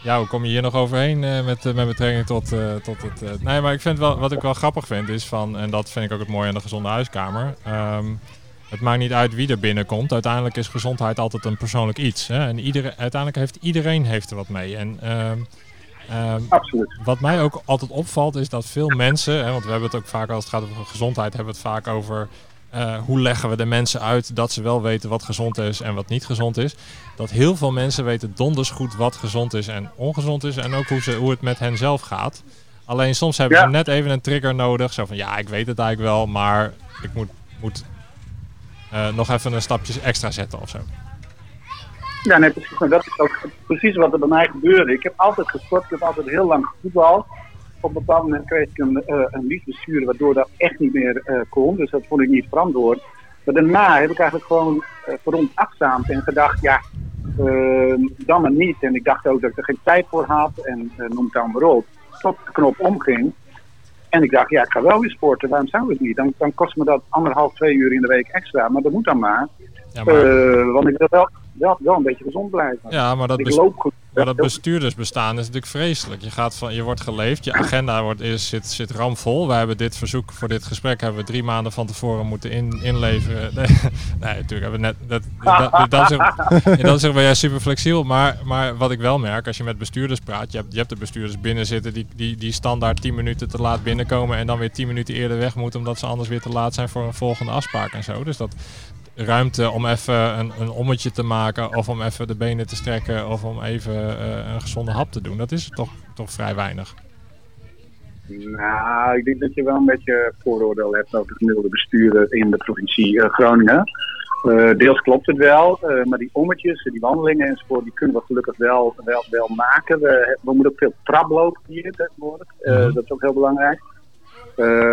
ja, hoe kom je hier nog overheen uh, met, uh, met betrekking tot, uh, tot het... nee, maar ik vind wel, wat ik wel grappig vind is van... En dat vind ik ook het mooie aan de gezonde huiskamer. Um, het maakt niet uit wie er binnenkomt. Uiteindelijk is gezondheid altijd een persoonlijk iets. Hè? En iedereen, uiteindelijk heeft iedereen heeft er wat mee. En, um, Absoluut. Wat mij ook altijd opvalt is dat veel mensen... Hè, want we hebben het ook vaak als het gaat over gezondheid... hebben we het vaak over... Uh, hoe leggen we de mensen uit dat ze wel weten wat gezond is en wat niet gezond is. Dat heel veel mensen weten donders goed wat gezond is en ongezond is. En ook hoe, ze, hoe het met hen zelf gaat. Alleen soms hebben ja. ze net even een trigger nodig. Zo van ja, ik weet het eigenlijk wel, maar ik moet, moet uh, nog even een stapje extra zetten of zo. Ja, nee, precies. Dat is ook precies wat er bij mij gebeurde. Ik heb altijd gesport, ik heb altijd heel lang gevoetbald op een bepaald moment kreeg ik een, uh, een waardoor dat echt niet meer uh, kon. Dus dat vond ik niet verantwoord. Maar daarna heb ik eigenlijk gewoon uh, verontafzaamd en gedacht, ja, dan maar niet. En ik dacht ook dat ik er geen tijd voor had en noem het dan maar op. Tot de knop omging. En ik dacht, ja, ik ga wel weer sporten. Waarom zou ik niet? Dan, dan kost me dat anderhalf, twee uur in de week extra. Maar dat moet dan maar. Ja, maar... want ik wil wel, wel, wel een beetje gezond blijven. Ja, maar dat, ik loop goed. Maar dat bestuurdersbestaan is natuurlijk vreselijk. Je, gaat van, je wordt geleefd, je agenda wordt, is, zit, zit ramvol. Wij hebben dit verzoek voor dit gesprek hebben we drie maanden van tevoren moeten in, inleveren. Nee, natuurlijk hebben we net... Dat, dat, dat, in jij super flexibel. Maar, maar wat ik wel merk, als je met bestuurders praat... Je hebt, je hebt de bestuurders binnen zitten die, die, die standaard 10 minuten te laat binnenkomen... en dan weer 10 minuten eerder weg moeten... omdat ze anders weer te laat zijn voor een volgende afspraak en zo. Dus dat ruimte om even een, een ommetje te maken... of om even de benen te strekken... of om even eh, een gezonde hap te doen. Dat is toch, toch vrij weinig. Nou, ik denk dat je wel een beetje vooroordeel hebt over de gemiddelde bestuurder in de provincie eh, Groningen. Eh, deels klopt het wel, maar die ommetjes, die wandelingen enzovoort, die kunnen we gelukkig wel, wel, wel maken. We, we moeten ook veel traplopen hier tegenwoordig, Mhm. dat is ook heel belangrijk.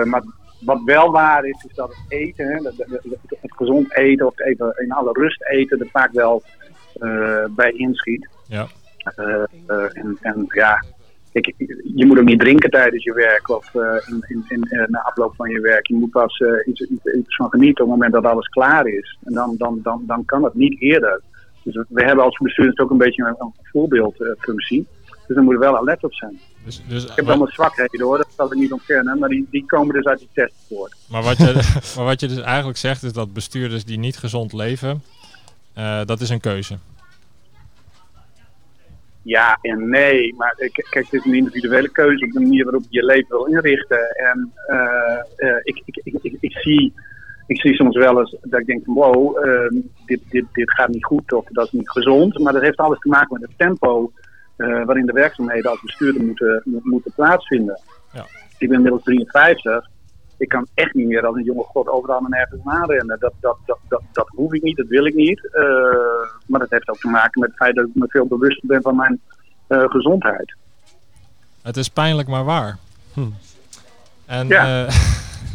Maar wat wel waar is, is dat het eten, hè, het gezond eten of het even in alle rust eten, er vaak wel eh, bij inschiet. Ja. Eh, eh, en, en ja, ik, je moet ook niet drinken tijdens je werk of in, in, in, na afloop van je werk. Je moet pas iets, iets, van genieten op het moment dat alles klaar is. En dan, dan, dan, dan kan het niet eerder. Dus we- we hebben als bestuurders ook een beetje een, een voorbeeldfunctie. dus daar moeten we wel alert op zijn. Dus, dus, Ik heb mijn zwakheden hoor, dat zal ik niet ontkennen. Maar die, die komen dus uit die test voort. Maar wat, je, maar wat je dus eigenlijk zegt is dat bestuurders die niet gezond leven, eh, dat is een keuze. Ja en nee, maar kijk, het is een individuele keuze op de manier waarop je je leven wil inrichten. En eh, eh, ik, ik, ik, ik, zie, ik zie soms wel eens dat ik denk van wow, ehm, dit, dit, dit gaat niet goed of dat is niet gezond. Maar dat heeft alles te maken met het tempo waarin de werkzaamheden als bestuurder moeten, mo- moeten plaatsvinden. Ja. Ik ben inmiddels 53. Ik kan echt niet meer als een jonge god overal en nergens narennen. Dat, dat, dat, dat, dat hoef ik niet, dat wil ik niet. Eh, maar dat heeft ook te maken met het feit dat ik me veel bewuster ben van mijn eh, gezondheid. Het is pijnlijk, maar waar. Hm. En, Ja. eh,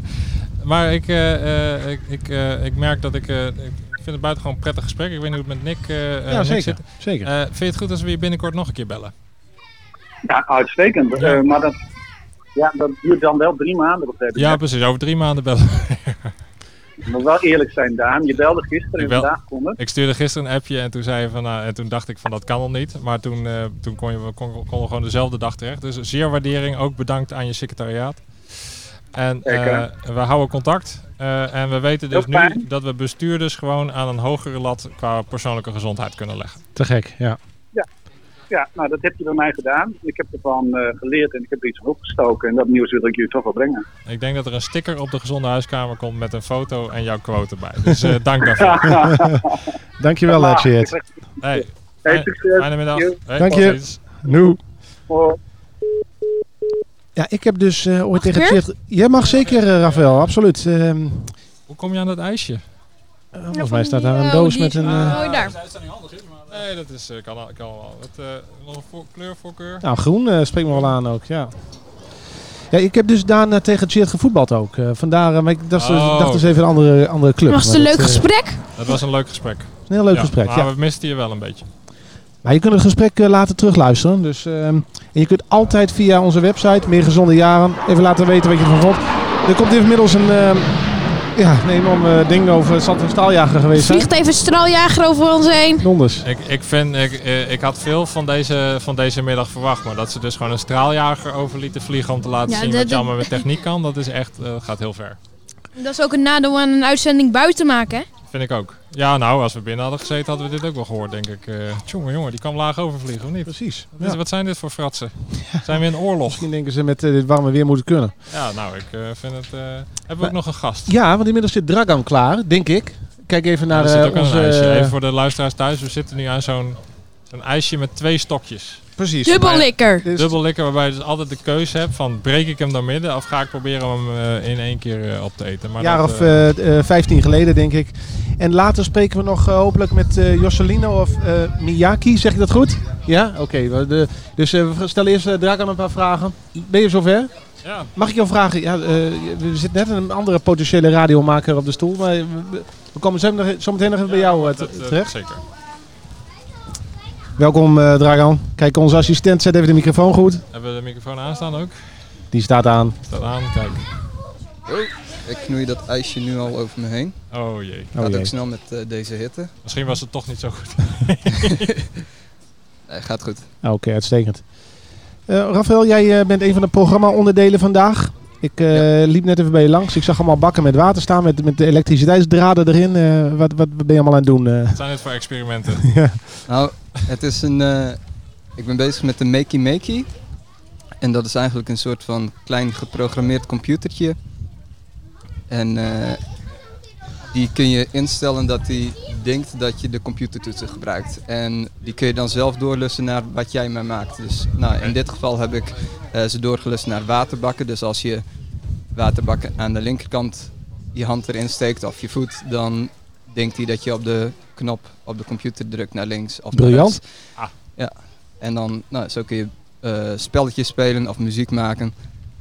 maar ik, eh, eh, ik, ik, eh, ik merk dat ik, eh, ik vind het buitengewoon een prettig gesprek. Ik weet niet hoe het met Nick, eh, eh, ja, Nick zeker. zit. zeker. Eh, vind je het goed als we je binnenkort nog een keer bellen? Ja, uitstekend. Ja. Eh, maar dat, ja, dat duurt dan wel drie maanden. Ja, precies. Over drie maanden bellen. Ik moet wel eerlijk zijn, Daan. Je belde gisteren en bel- vandaag kon het. ik stuurde gisteren een appje en toen, zei je van, nou, en toen dacht ik van dat kan al niet. Maar toen, eh, toen kon je kon, kon we gewoon dezelfde dag terecht. Dus zeer waardering. Ook bedankt aan je secretariaat. En eh, we houden contact. Eh, en we weten dus nu dat we bestuurders gewoon aan een hogere lat qua persoonlijke gezondheid kunnen leggen. Te gek, ja. Ja, nou dat heb je bij mij gedaan. Ik heb ervan eh, geleerd en ik heb er iets van opgestoken. En dat nieuws wil ik jullie toch wel brengen. Ik denk dat er een sticker op de gezonde huiskamer komt met een foto en jouw quote erbij. Dus eh, dank daarvoor. Dankjewel, Tjeerd. Hey, Hey, succes. fijne middag. Hey, Dank je. tot ziens. Nu. Ja, ik heb dus eh, ooit tegen? Tjeerd... Jij mag zeker, eh, Rafael, absoluut. Ehm, Hoe kom je aan dat ijsje? eh, volgens mij staat daar een doos met een... eh, Oh, daar. Nee, dat is, eh, kan, kan wel. Wat, eh, nog een voor, kleurvoorkeur? Nou, groen eh, spreekt me wel aan ook, ja. Ja, ik heb dus daarna tegen Tjeerd gevoetbald ook. vandaar, maar ik dacht, Oh. dacht dus even een andere, andere club. Was het Maar een dat, leuk eh, gesprek? Dat was een leuk gesprek. Een heel leuk Ja, gesprek, Maar ja. we misten je wel een beetje. Maar je kunt het gesprek eh, later terugluisteren. Dus, ehm, en je kunt altijd via onze website, Meer Gezonde Jaren, even laten weten wat je ervan vond. Er komt inmiddels een, ehm, ja, een enorm eh, ding over het zand- en staaljager geweest. Vliegt even een straaljager over ons heen. Donders. Ik, ik, vind, ik, eh, ik had veel van deze, van deze middag verwacht. Maar dat ze dus gewoon een straaljager over lieten vliegen om te laten Ja, zien dat- wat je allemaal met techniek kan. Dat is echt, eh, gaat heel ver. Dat is ook een nadeel aan een uitzending buiten maken, hè? Vind ik ook. Ja, nou, als we binnen hadden gezeten hadden we dit ook wel gehoord, denk ik. Eh jongen, jongen, die kan laag overvliegen, of niet? Precies. Wat, is- Ja. wat zijn dit voor fratsen? Zijn we in oorlog? Misschien denken ze met eh, dit warme weer moeten kunnen. Ja, nou, ik eh, vind het... hebben we Maar- ook nog een gast? Ja, want inmiddels zit Dragan klaar, denk ik. Kijk even naar onze... een ijsje. Even voor de luisteraars thuis. We zitten nu aan zo'n zo'n ijsje met twee stokjes. Precies. Dubbellikker. Dus- Dubbel likker, waarbij je dus altijd de keuze hebt van breek ik hem door midden of ga ik proberen hem eh, in één keer eh, op te eten. Maar Een jaar dat, of eh, eh, eh, 15 geleden, denk ik. En later spreken we nog hopelijk met eh Josselino of eh, Miyaki. Zeg ik dat goed? Ja? Oké. we- de- dus eh, we stellen eerst uh, Dragan een paar vragen. Ben je zover? ja, Mag ik jou vragen? Ja, eh, er zit net een andere potentiële radiomaker op de stoel. Maar we, we komen zo, meteen nog even bij jou terecht. Zeker. Welkom eh, Dragan. Kijk, onze assistent zet even de microfoon goed. Hebben we de microfoon aanstaan ook? Die staat aan. Staat aan, kijk. Ik knoei dat ijsje nu al over me heen. Oh jee. Oh Gaat jee. ook snel met eh, deze hitte. Misschien was het toch niet zo goed. Nee, gaat goed. Oké, uitstekend. Eh Rafael, jij eh, bent een van de programma-onderdelen vandaag. Ik eh, liep net even bij je langs. Ik zag allemaal bakken met water staan met, met de elektriciteitsdraden erin. Eh, wat, wat ben je allemaal aan het doen? eh? Wat zijn dit voor experimenten? Nou, het is een. eh, ik ben bezig met de Makey Makey. En dat is eigenlijk een soort van klein geprogrammeerd computertje. En eh, die kun je instellen dat die denkt dat je de computertoetsen gebruikt. En die kun je dan zelf doorlussen naar wat jij maar maakt. Dus nou, in dit geval heb ik eh, ze doorgelust naar waterbakken. Dus als je waterbakken aan de linkerkant je hand erin steekt of je voet, dan denkt hij dat je op de knop op de computer drukt naar links of naar Briljant. rechts. Ah. Ja. En dan, nou, zo kun je eh, spelletjes spelen of muziek maken.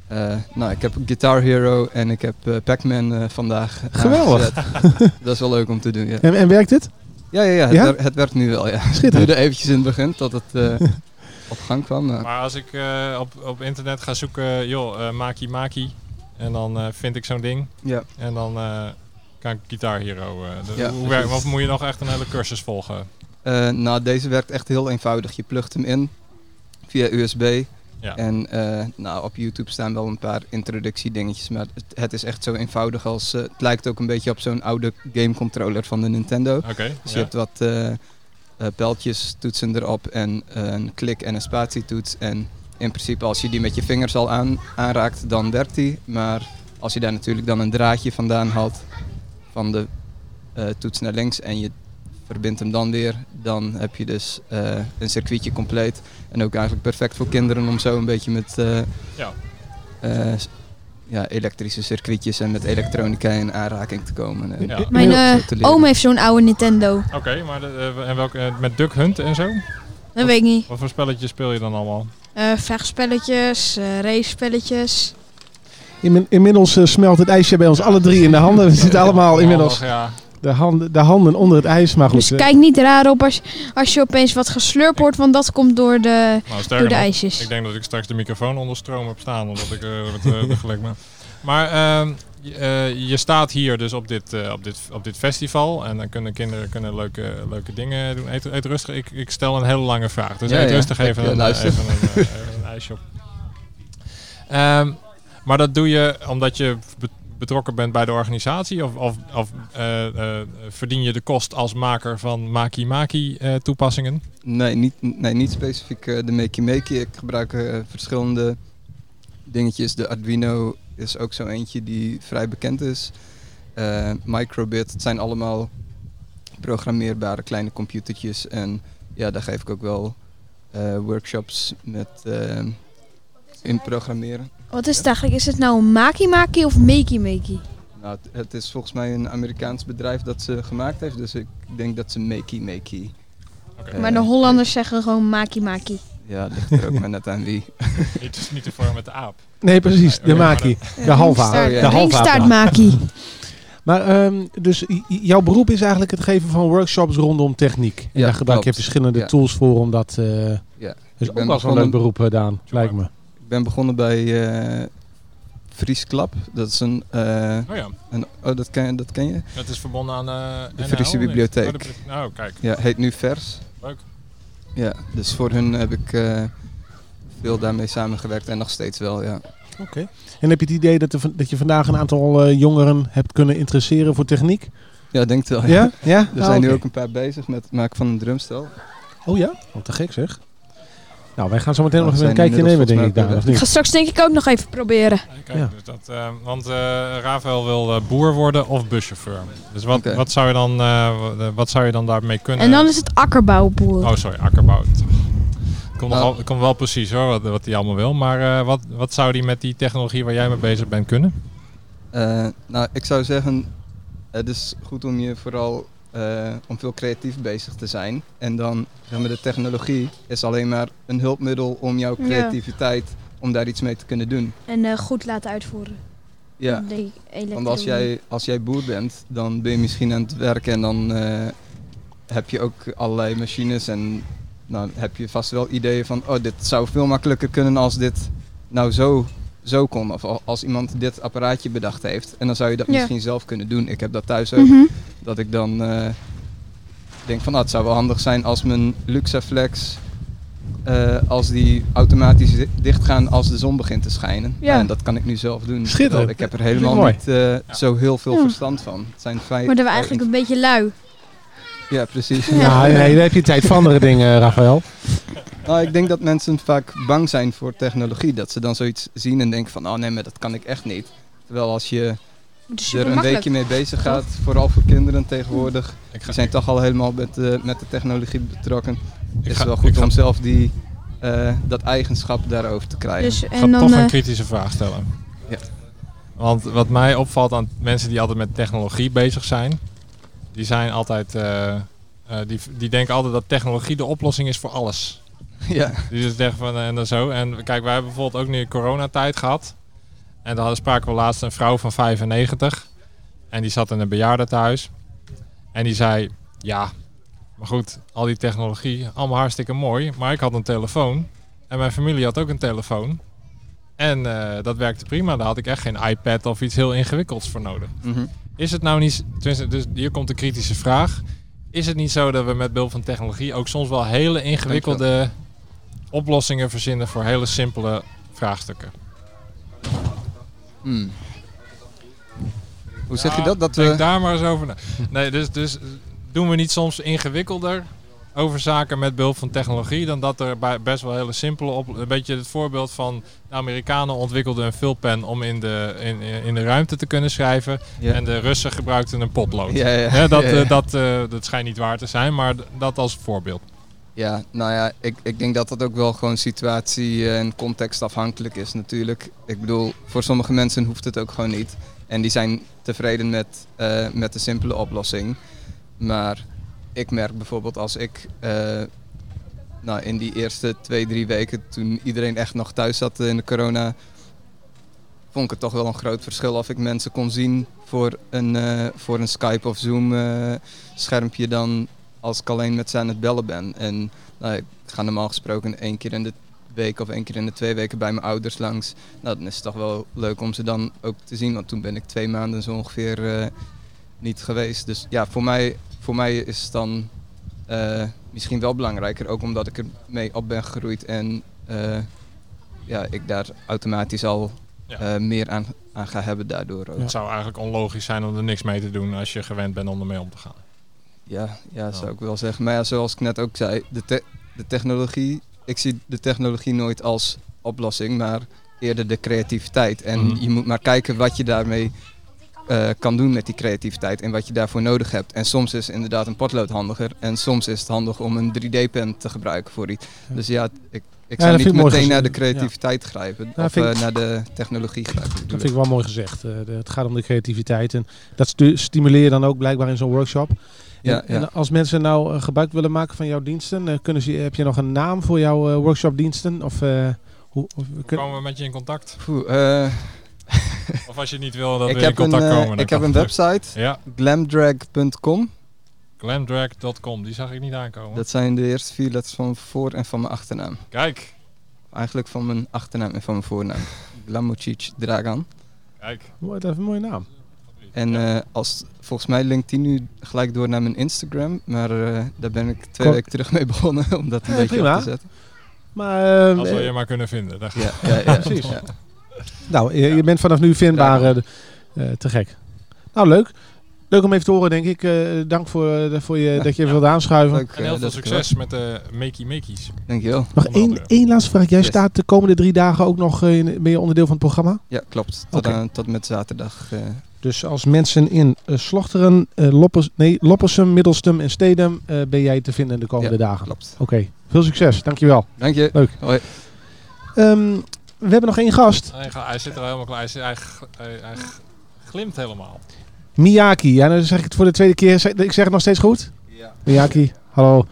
Eh, nou, ik heb Guitar Hero en ik heb eh, Pac-Man eh, vandaag Geweldig. dat is wel leuk om te doen, ja. En, en werkt het? Ja, ja, ja, het, Ja? wer- het werkt nu wel, ja. Het duurde eventjes in het begin tot het eh, op gang kwam. maar- Maar als ik eh, op, op internet ga zoeken, joh, eh Maki Maki. En dan eh, vind ik zo'n ding. Ja. En dan eh, kan ik Guitar Hero. eh, de- Ja, hoe werkt, of moet je nog echt een hele cursus volgen? Eh, nou, deze werkt echt heel eenvoudig. Je plugt hem in via USB. Ja. En eh, nou, op YouTube staan wel een paar introductiedingetjes, maar het, het is echt zo eenvoudig als... eh, het lijkt ook een beetje op zo'n oude gamecontroller van de Nintendo. Oké. Dus je hebt wat eh, eh, pijltjes, toetsen erop en een klik en een spatietoets. En in principe als je die met je vingers al aan, aanraakt, dan werkt die. Maar als je daar natuurlijk dan een draadje vandaan haalt van de toets naar links en je verbindt hem dan weer, dan heb je dus eh, een circuitje compleet. En ook eigenlijk perfect voor kinderen om zo een beetje met eh, Ja. eh, ja, elektrische circuitjes en met elektronica in aanraking te komen. Ja. Mijn eh, oom heeft zo'n oude Nintendo. Oké, maar de, en welke, met Duck Hunt en zo? Dat weet ik niet. Wat voor spelletjes speel je dan allemaal? Eh vechtspelletjes, race-spelletjes. Inmiddels smelt het ijsje bij ons alle drie in de handen. We zitten allemaal inmiddels ja. De handen, de handen onder het ijs. Maar goed, Dus eh, kijk niet raar op als, als je opeens wat geslurpt wordt, want dat komt door de, Nou, door de ijsjes. ik denk dat ik straks de microfoon onder stroom heb staan, omdat ik eh, het uh, gelijk ben. Maar ehm, je, eh, je staat hier dus op dit, eh, op, dit, op dit festival en dan kunnen kinderen kunnen leuke, leuke dingen doen. Eet, eet rustig, ik, ik stel een hele lange vraag, dus Ja, eet ja. rustig Ik, even, een, luister. even, een, even een ijsje op. Ehm, maar dat doe je omdat je betrokken bent bij de organisatie of, of, of eh, eh, verdien je de kost als maker van Maki Maki eh, toepassingen? Nee, niet, nee, niet specifiek de Makey Makey. Ik gebruik verschillende dingetjes. De Arduino is ook zo eentje die vrij bekend is. Microbit, het zijn allemaal programmeerbare kleine computertjes. En ja, daar geef ik ook wel workshops met in programmeren. Wat is het eigenlijk? Is het nou een maki-maki of makey-makey? Nou, het, het is volgens mij een Amerikaans bedrijf dat ze gemaakt heeft. Dus ik denk dat ze Makey Makey. Eh, maar de Hollanders zeggen gewoon maki-maki. Ja, ligt er ook maar net aan wie. Het is niet te vormen met de aap. nee, precies. De maki. Eh, De halve aap. ringstaart- ja. De halve aap. Ringstaartmaki. Maar ehm, dus jouw beroep is eigenlijk het geven van workshops rondom techniek. En Ja, daar gebruik je klopt. verschillende Ja. tools voor om dat... eh Ja. is Ik ook wel zo'n leuk beroep, eh, Daan. Lijkt me. Ik ben begonnen bij eh Fries Klap. Dat is een, eh, Oh ja, een oh, dat ken, dat ken je? dat is verbonden aan eh De Friese bibliotheek. Oh, de oh, kijk. Ja, heet nu Vers. Leuk. Ja, dus voor hun heb ik eh, veel daarmee samengewerkt en nog steeds wel, ja. Oké. En heb je het idee dat, er, dat je vandaag een aantal eh, jongeren hebt kunnen interesseren voor techniek? Ja, denk het wel. Ja? Ja? Er Ah, zijn nu oké. ook een paar bezig met het maken van een drumstel. Oh ja? Wat te gek zeg. Nou, wij gaan zo meteen nog even een kijkje nemen, denk ik, Of Ik ga straks denk ik ook nog even proberen. Kijk, Ja. dus dat, eh, want eh Rafael wil eh, boer worden of buschauffeur. Dus wat, wat, zou je dan, wat zou je dan daarmee kunnen? En dan is het akkerbouwboer. Oh, sorry, akkerbouw. Het komt, Nou. komt wel precies hoor, wat, wat hij allemaal wil. Maar eh, wat, wat zou hij met die technologie waar jij mee bezig bent kunnen? Eh, nou, ik zou zeggen, het is goed om je vooral eh, om veel creatief bezig te zijn. En dan, zeg maar, de technologie is alleen maar een hulpmiddel om jouw Ja. creativiteit, om daar iets mee te kunnen doen. En eh, goed laten uitvoeren. Ja, want als jij, als jij boer bent, dan ben je misschien aan het werken en dan eh, heb je ook allerlei machines en dan heb je vast wel ideeën van, oh, dit zou veel makkelijker kunnen als dit nou zo zo kon. Of al- als iemand dit apparaatje bedacht heeft. En dan zou je dat Ja. misschien zelf kunnen doen. Ik heb dat thuis ook. Mhm. Dat ik dan eh, denk van, nou, het zou wel handig zijn als mijn Luxaflex... eh, als die automatisch di- dichtgaan als de zon begint te schijnen. Ja. En dat kan ik nu zelf doen. Schitterend. Terwijl Ik heb er helemaal niet eh, zo heel veel Ja. verstand van. Het zijn vijf, Maar dat we eigenlijk een beetje lui. Ja, precies. Nou, nee, daar heb je tijd voor andere dingen, Rafael. Nou, ik denk dat mensen vaak bang zijn voor technologie. Dat ze dan zoiets zien en denken van, oh nee, maar dat kan ik echt niet. Terwijl als je Het er een makkelijk. weekje mee bezig gaat, vooral voor kinderen tegenwoordig, Ik ga, die zijn toch al helemaal met, eh, met de technologie betrokken. ik is ga- het wel goed ga- om zelf die, eh, dat eigenschap daarover te krijgen. Dus, Ik ga en dan, toch een eh, kritische vraag stellen. Ja. Want wat mij opvalt aan mensen die altijd met technologie bezig zijn, die zijn altijd, eh, eh, die, die denken altijd dat technologie de oplossing is voor alles. ja. Die dus zeggen van eh, en dan zo. En kijk, wij hebben bijvoorbeeld ook nu coronatijd gehad. En daar spraken we laatst een vrouw van 95. En die zat in een bejaardentehuis. En die zei, ja, maar goed, al die technologie, allemaal hartstikke mooi. Maar ik had een telefoon. En mijn familie had ook een telefoon. En eh, dat werkte prima. Daar had ik echt geen iPad of iets heel ingewikkelds voor nodig. Mhm. Is het nou niet, dus hier komt de kritische vraag. Is het niet zo dat we met behulp van technologie ook soms wel hele ingewikkelde oplossingen verzinnen voor hele simpele vraagstukken? Hmm. Hoe zeg je Nou, dat? Dat denk we... daar maar eens over na. Nee, dus, dus doen we niet soms ingewikkelder over zaken met behulp van technologie dan dat er bij best wel hele simpele op een beetje het voorbeeld van de Amerikanen ontwikkelden een vulpen om in de, in, in de ruimte te kunnen schrijven Ja. en de Russen gebruikten een potlood. Ja, ja. Hè, dat, eh, dat, eh, dat schijnt niet waar te zijn, maar dat als voorbeeld. Ja, nou ja, ik, ik denk dat dat ook wel gewoon situatie eh, en contextafhankelijk is natuurlijk. Ik bedoel, voor sommige mensen hoeft het ook gewoon niet. En die zijn tevreden met, eh, met de simpele oplossing. Maar ik merk bijvoorbeeld als ik eh, nou, in die eerste twee, drie weken, toen iedereen echt nog thuis zat in de corona, vond ik het toch wel een groot verschil of ik mensen kon zien voor een, voor een Skype of Zoom schermpje dan als ik alleen met ze aan het bellen ben. En nou, ik ga normaal gesproken één keer in de week of één keer in de twee weken bij mijn ouders langs. Nou, dan is het toch wel leuk om ze dan ook te zien, want toen ben ik twee maanden zo ongeveer eh, niet geweest. Dus ja, voor mij, voor mij is het dan eh, misschien wel belangrijker, ook omdat ik er mee op ben gegroeid en eh, ja, ik daar automatisch al Ja. meer aan, aan ga hebben daardoor ook. Het zou eigenlijk onlogisch zijn om er niks mee te doen als je gewend bent om ermee om te gaan. Ja, ja, zou Ja. ik wel zeggen. Maar ja, zoals ik net ook zei, de, te- de technologie, ik zie de technologie nooit als oplossing, maar eerder de creativiteit. En Mhm. je moet maar kijken wat je daarmee eh, kan doen met die creativiteit en wat je daarvoor nodig hebt. En soms is inderdaad een potlood handiger en soms is het handig om een 3D-pen te gebruiken voor iets. Ja. Dus ja, ik, ik zou niet meteen naar de creativiteit grijpen of eh, naar de technologie grijpen. Dat vind ik wel mooi gezegd. Eh, het gaat om de creativiteit. En dat stimuleer je dan ook blijkbaar in zo'n workshop. Ja, en, als mensen nou eh, gebruik willen maken van jouw diensten, eh, kunnen ze, heb je nog een naam voor jouw eh, workshopdiensten? Of, eh, hoe, of, Hoe kun- komen we met je in contact? Eh, Of als je niet wil dat ik we in een, contact komen. ik heb een website, Ja, glamdrag.com. glamdrag.com, die zag ik niet aankomen. Dat zijn de eerste vier letters van mijn voor- en van mijn achternaam. Kijk, Eigenlijk van mijn achternaam en van mijn voornaam. Glamocic Dragan. kijk. Mooi, dat is een mooie naam. En Ja. eh, als, volgens mij linkt die nu gelijk door naar mijn Instagram. Maar eh, daar ben ik twee weken terug mee begonnen om dat een Ja, beetje prima. op te zetten. Maar, eh, Als we je maar kunnen vinden. Ja, ja, ja, Precies. ja. nou, je, je bent vanaf nu vindbaar. te gek. Nou, leuk. Leuk om even te horen, denk ik. Eh, dank voor, voor je, dat je even wilde aanschuiven. Leuk, En heel veel succes met de Makey Makeys. Dankjewel. Nog één, één laatste vraag. Jij Yes. staat de komende drie dagen ook nog in, ben je onderdeel van het programma? Ja, klopt. Tot, aan, tot met zaterdag. Dus als mensen in eh, Slochteren, Loppers, nee, Loppersum, Middelstum en Stedum eh, ben jij te vinden de komende dagen. klopt. Oké, veel succes. Dankjewel. Dank je. Leuk. Hoi. Ehm, we hebben nog één gast. Hij, zit er helemaal klaar. Hij, zit- glimt helemaal. Miyaki. Ja, dan zeg ik het voor de tweede keer. Ik zeg het nog steeds goed? Ja. Miyaki, hallo.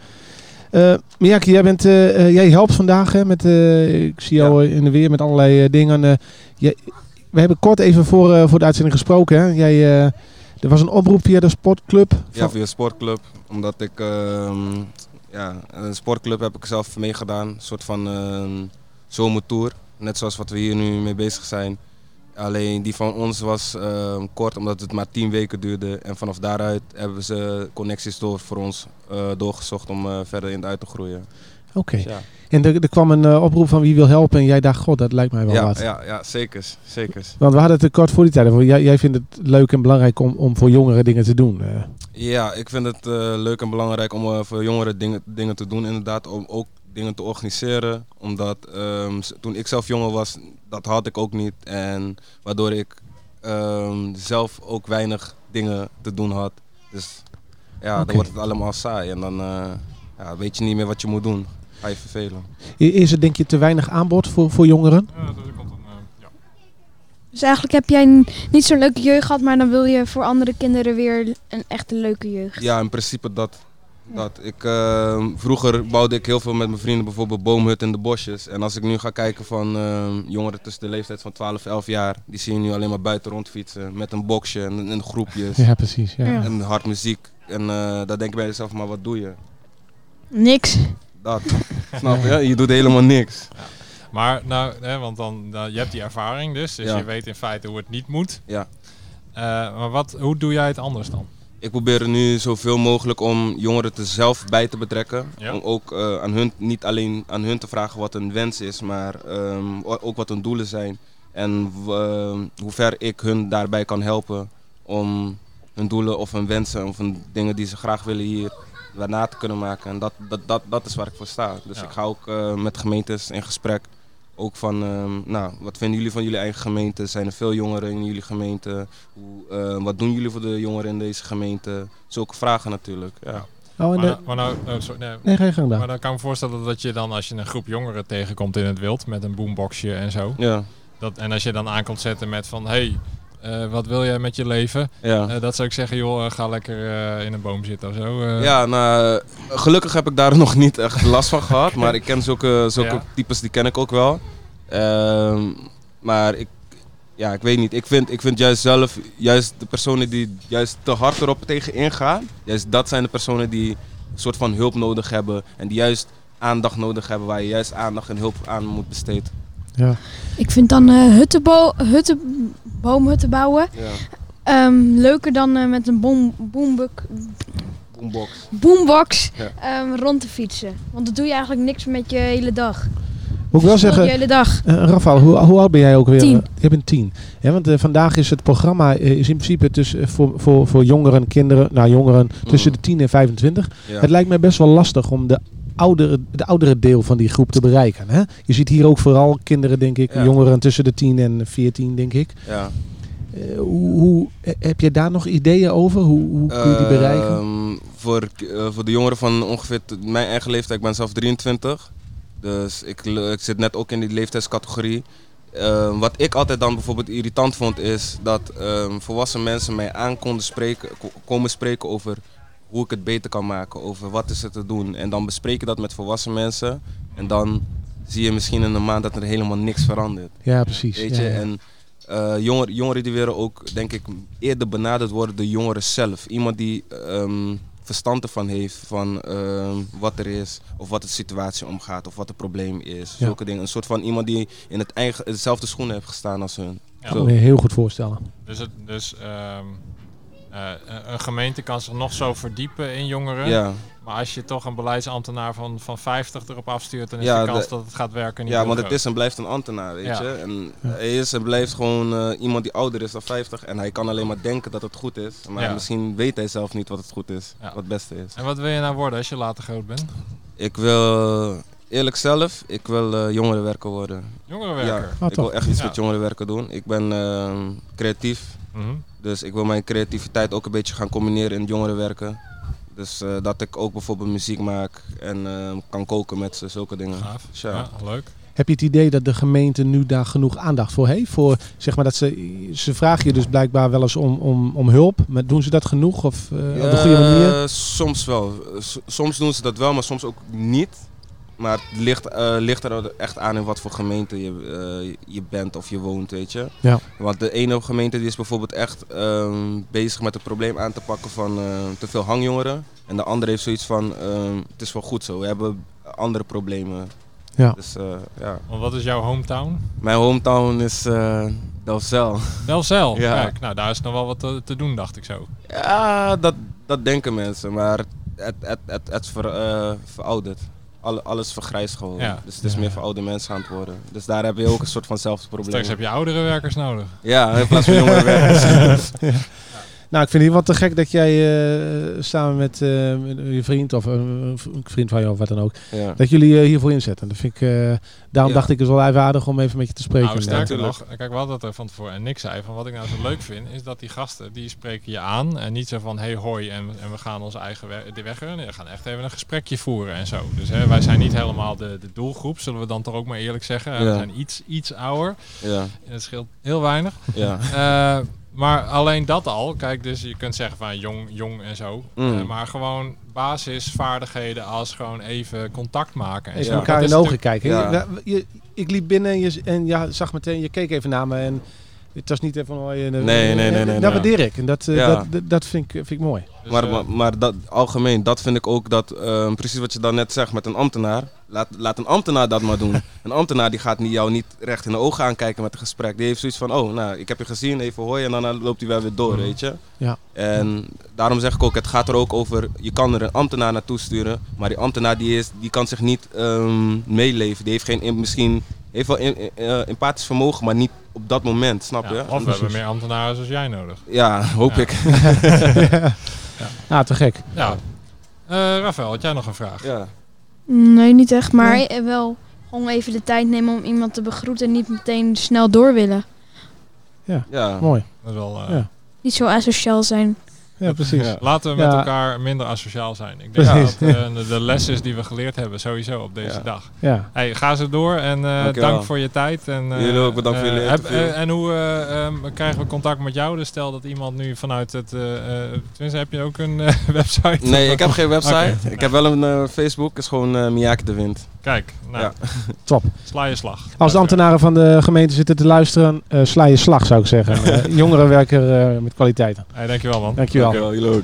Eh, Miyaki, jij, bent, jij helpt vandaag hè, met, eh, ik zie jou in de weer met allerlei dingen. jij- we hebben kort even voor, eh, voor de uitzending gesproken. Hè. Jij, eh, er was een oproep via de sportclub. Ja, van- via een sportclub. Omdat ik, ehm, ja, een sportclub heb ik zelf meegedaan. Een soort van ehm, zomertour. net zoals wat we hier nu mee bezig zijn. Alleen die van ons was eh, kort omdat het maar tien weken duurde. En vanaf daaruit hebben ze connecties door voor ons eh, doorgezocht om eh, verder in uit te groeien. Oké. Dus ja. En er, er kwam een eh, oproep van wie wil helpen en jij dacht, god, dat lijkt mij wel Ja, wat. ja, ja, zeker. zeker. Want we hadden het kort voor die tijd. Jij, jij vindt het leuk en belangrijk om, om voor jongeren dingen te doen. eh. Ja, ik vind het eh, leuk en belangrijk om voor jongeren dingen, dingen te doen. Inderdaad, om ook dingen te organiseren. Omdat s- toen ik zelf jonger was, dat had ik ook niet. En waardoor ik ehm, zelf ook weinig dingen te doen had. Dus ja, dan wordt het allemaal saai. En dan ja, weet je niet meer wat je moet doen. Ga je vervelen. Is er denk je te weinig aanbod voor, voor jongeren? Ja, dat komt dan, eh, ja. Dus eigenlijk heb jij niet zo'n leuke jeugd gehad, maar dan wil je voor andere kinderen weer een echte leuke jeugd. Ja, in principe dat. dat. Ik, ehm, vroeger bouwde ik heel veel met mijn vrienden bijvoorbeeld boomhutten in de bosjes. En als ik nu ga kijken van ehm, jongeren tussen de leeftijd van 12 11 jaar, die zie je nu alleen maar buiten rondfietsen met een boxje en, en groepjes Ja, precies. Ja. Ja. en hard muziek. En eh daar denk ik bij jezelf, maar wat doe je? Niks. Dat. Snap je? Je doet helemaal niks. Maar nou, hè, want dan, nou, je hebt die ervaring dus, dus Ja. je weet in feite hoe het niet moet. Ja. Eh, maar wat, hoe doe jij het anders dan? Ik probeer er nu zoveel mogelijk om jongeren er zelf bij te betrekken. Ja. Om ook eh, aan hun, niet alleen aan hun te vragen wat een wens is, maar ehm, ook wat hun doelen zijn. En ehm, hoe ver ik hun daarbij kan helpen om hun doelen of hun wensen of hun dingen die ze graag willen hier waarna te kunnen maken. En dat, dat, dat, dat is waar ik voor sta. Dus Ja. ik ga ook eh, met gemeentes in gesprek. Ook van, ehm, nou, wat vinden jullie van jullie eigen gemeente? Zijn er veel jongeren in jullie gemeente? Hoe, eh, wat doen jullie voor de jongeren in deze gemeente? Zulke vragen natuurlijk. Ja. Oh, en Maar, de- nou- maar nou, oh, sorry, nee. nee, je gang Maar dan kan ik me voorstellen dat je dan, als je een groep jongeren tegenkomt in het wild met een boomboxje en zo. Ja, Dat, en als je dan aankomt zetten met van, hey, eh, wat wil jij met je leven? ja. Eh, dat zou ik zeggen, joh, eh, ga lekker in een boom zitten of zo. ja nou, gelukkig heb ik daar nog niet echt last van gehad. Maar ik ken zulke, zulke Ja. types, die ken ik ook wel. Ehm, maar ik, ja, ik weet niet. Ik vind, ik vind juist zelf, juist de personen die juist te hard erop tegen ingaan. Juist dat zijn de personen die een soort van hulp nodig hebben. En die juist aandacht nodig hebben waar je juist aandacht en hulp aan moet besteden. Ja. Ik vind dan eh hutten, bo- hutten, boomhutten bouwen Ja. ehm, leuker dan eh, met een boom, boombuk, Boombox. boombox Ja. ehm, rond te fietsen. Want dan doe je eigenlijk niks met je hele dag. Moet ik wel je zeggen, hele dag. eh Rafael, hoe, hoe oud ben jij ook weer? Tien. Je bent tien. Ja, want vandaag is het programma is in principe tussen, voor, voor, voor jongeren, kinderen, nou jongeren tussen Mm. de 10 en 25. Ja. Het lijkt mij best wel lastig om de oudere, de oudere deel van die groep te bereiken. Hè? Je ziet hier ook vooral kinderen, denk ik, Ja. jongeren tussen de 10 en 14, denk ik. ja. Eh, hoe, hoe, heb je daar nog ideeën over? Hoe, hoe kun je die bereiken? Ehm, voor, eh, voor de jongeren van ongeveer mijn eigen leeftijd, ik ben zelf 23. Dus ik, ik zit net ook in die leeftijdscategorie. Ehm, wat ik altijd dan bijvoorbeeld irritant vond, is dat ehm, volwassen mensen mij aan konden spreken, ko- komen spreken over hoe ik het beter kan maken, over wat is er te doen. En dan bespreken dat met volwassen mensen. En dan zie je misschien in een maand dat er helemaal niks verandert. Ja, precies. Weet je, ja. en eh, jongeren, jongeren die willen ook, denk ik, eerder benaderd worden door jongeren zelf. Iemand die ehm, verstand ervan heeft van ehm, wat er is, of wat de situatie omgaat, of wat het probleem is. Ja. Zulke dingen. Een soort van iemand die in het eigen, hetzelfde schoenen heeft gestaan als hun. Ja. kan me heel goed voorstellen. Dus, het, dus ehm, eh, een- een gemeente kan zich nog zo verdiepen in jongeren. Ja, Maar als je toch een beleidsambtenaar van, van 50 erop afstuurt, dan is Ja, de kans de- dat het gaat werken niet ja want het is en blijft een ambtenaar, weet Ja. je. En hij is en blijft gewoon eh, iemand die ouder is dan 50. En hij kan alleen maar denken dat het goed is. Maar Ja. misschien weet hij zelf niet wat het goed is, Ja. wat het beste is. En wat wil je nou worden als je later groot bent? Ik wil, eerlijk zelf, ik wil eh, jongerenwerker worden. Jongerenwerker. Ah, ik wil echt iets Ja. met jongerenwerken doen. Ik ben ehm, creatief, Mhm. Dus ik wil mijn creativiteit ook een beetje gaan combineren in het jongerenwerken. Dus eh, dat ik ook bijvoorbeeld muziek maak en ehm, kan koken met ze, zulke dingen. Gaaf. Dus ja. Ja, leuk. Heb je het idee dat de gemeente nu daar genoeg aandacht voor heeft? Voor, zeg maar dat ze, ze vragen je dus blijkbaar wel eens om, om, om hulp. Maar doen ze dat genoeg? Of eh, op de goede manier? Eh, soms wel. S- soms doen ze dat wel, maar soms ook niet. Maar het ligt, eh, ligt er echt aan in wat voor gemeente je, eh, je bent of je woont, weet je. Ja. Want de ene gemeente die is bijvoorbeeld echt ehm, bezig met het probleem aan te pakken van eh, te veel hangjongeren. En de andere heeft zoiets van, ehm, het is wel goed zo, we hebben andere problemen. Ja. Dus eh, ja. Want wat is jouw hometown? Mijn hometown is eh Delfzijl. Delfzijl. Ja. Kijk, nou daar is nog wel wat te, te doen, dacht ik zo. Ja, dat, dat denken mensen, maar het, het, het, het is ver, eh, verouderd. Alle, alles vergrijst gewoon. Ja. Dus het is Ja. meer voor oude mensen aan het worden. Dus daar heb je ook een soort vanzelfde probleem. Straks heb je oudere werkers nodig. Ja, in plaats van jongere werkers. Nou, ik vind het wat te gek dat jij eh, samen met, eh, met je vriend of eh, een vriend van jou of wat dan ook, ja. dat jullie eh, hiervoor inzetten. Dat vind ik, eh, daarom Ja. dacht ik het wel even aardig om even met je te spreken. Nou, sterker nog, kijk, we hadden het er van tevoren en niks zei. Van wat ik nou zo leuk vind, is dat die gasten, die spreken je aan. En niet zo van, hey hoi, en, en we gaan onze eigen we de weg rennen. We gaan echt even een gesprekje voeren en zo. Dus hè, wij zijn niet helemaal de, de doelgroep, zullen we dan toch ook maar eerlijk zeggen. We zijn iets, iets ouder. Ja, En het scheelt heel weinig. ja. Eh, maar alleen dat al, kijk, dus je kunt zeggen van jong, jong en zo. Mm. Eh, maar gewoon basisvaardigheden als gewoon even contact maken. En Eens zo. Ja. elkaar Dat in is de ogen kijken. Ja. Je- je- ik liep binnen en je, en ja, zag meteen, je keek even naar me en het was niet even van... oh, je- Nee, nee, nee, nee, Dat nee. waardeer ik en dat, eh, Ja. dat, dat, dat vind, ik, vind ik mooi. Dus, Maar, eh, maar, maar dat, algemeen, dat vind ik ook dat, eh, precies wat je dan net zegt met een ambtenaar. Laat, laat een ambtenaar dat maar doen. Een ambtenaar die gaat niet, jou niet recht in de ogen aankijken met een gesprek. Die heeft zoiets van, oh, nou, ik heb je gezien, even hoi, en dan loopt hij wel weer door, Mhm. weet je. Ja. En daarom zeg ik ook, het gaat er ook over, je kan er een ambtenaar naartoe sturen, maar die ambtenaar die, is, die kan zich niet ehm, meeleven. Die heeft geen, misschien, heeft wel in, eh, empathisch vermogen, maar niet op dat moment, snap ja, je? of we hebben meer ambtenaren zoals jij nodig. Ja, hoop Ja. ik. Ja, te gek. Ja. Eh Rafael, had jij nog een vraag? Ja. Nee, niet echt. Maar Nee. eh, wel gewoon even de tijd nemen om iemand te begroeten en niet meteen snel door willen. ja. Mooi. Dat is wel, eh, Ja. Niet zo asociaal zijn. Ja, precies. Ja. Laten we met Ja. elkaar minder asociaal zijn. Ik denk Precies. dat eh, de, de les is die we geleerd hebben, sowieso op deze Ja. dag. Ja. Hey, ga ze door en eh, dank voor je tijd. En, eh, Jullie ook bedankt voor jullie heb- interview. eh, En hoe eh, ehm, krijgen we contact met jou? Dus stel dat iemand nu vanuit het... eh eh, tenminste, heb je ook een eh, website? Nee, ik heb geen website. Ik heb wel een eh, Facebook, is gewoon eh Miyake de Wind. Kijk, nou, Ja. Top. sla je slag. Als de ambtenaren van de gemeente zitten te luisteren, eh, sla je slag zou ik zeggen. Eh, jongerenwerker eh, met kwaliteiten. Hey, dankjewel man. Dankjewel. Jullie ook.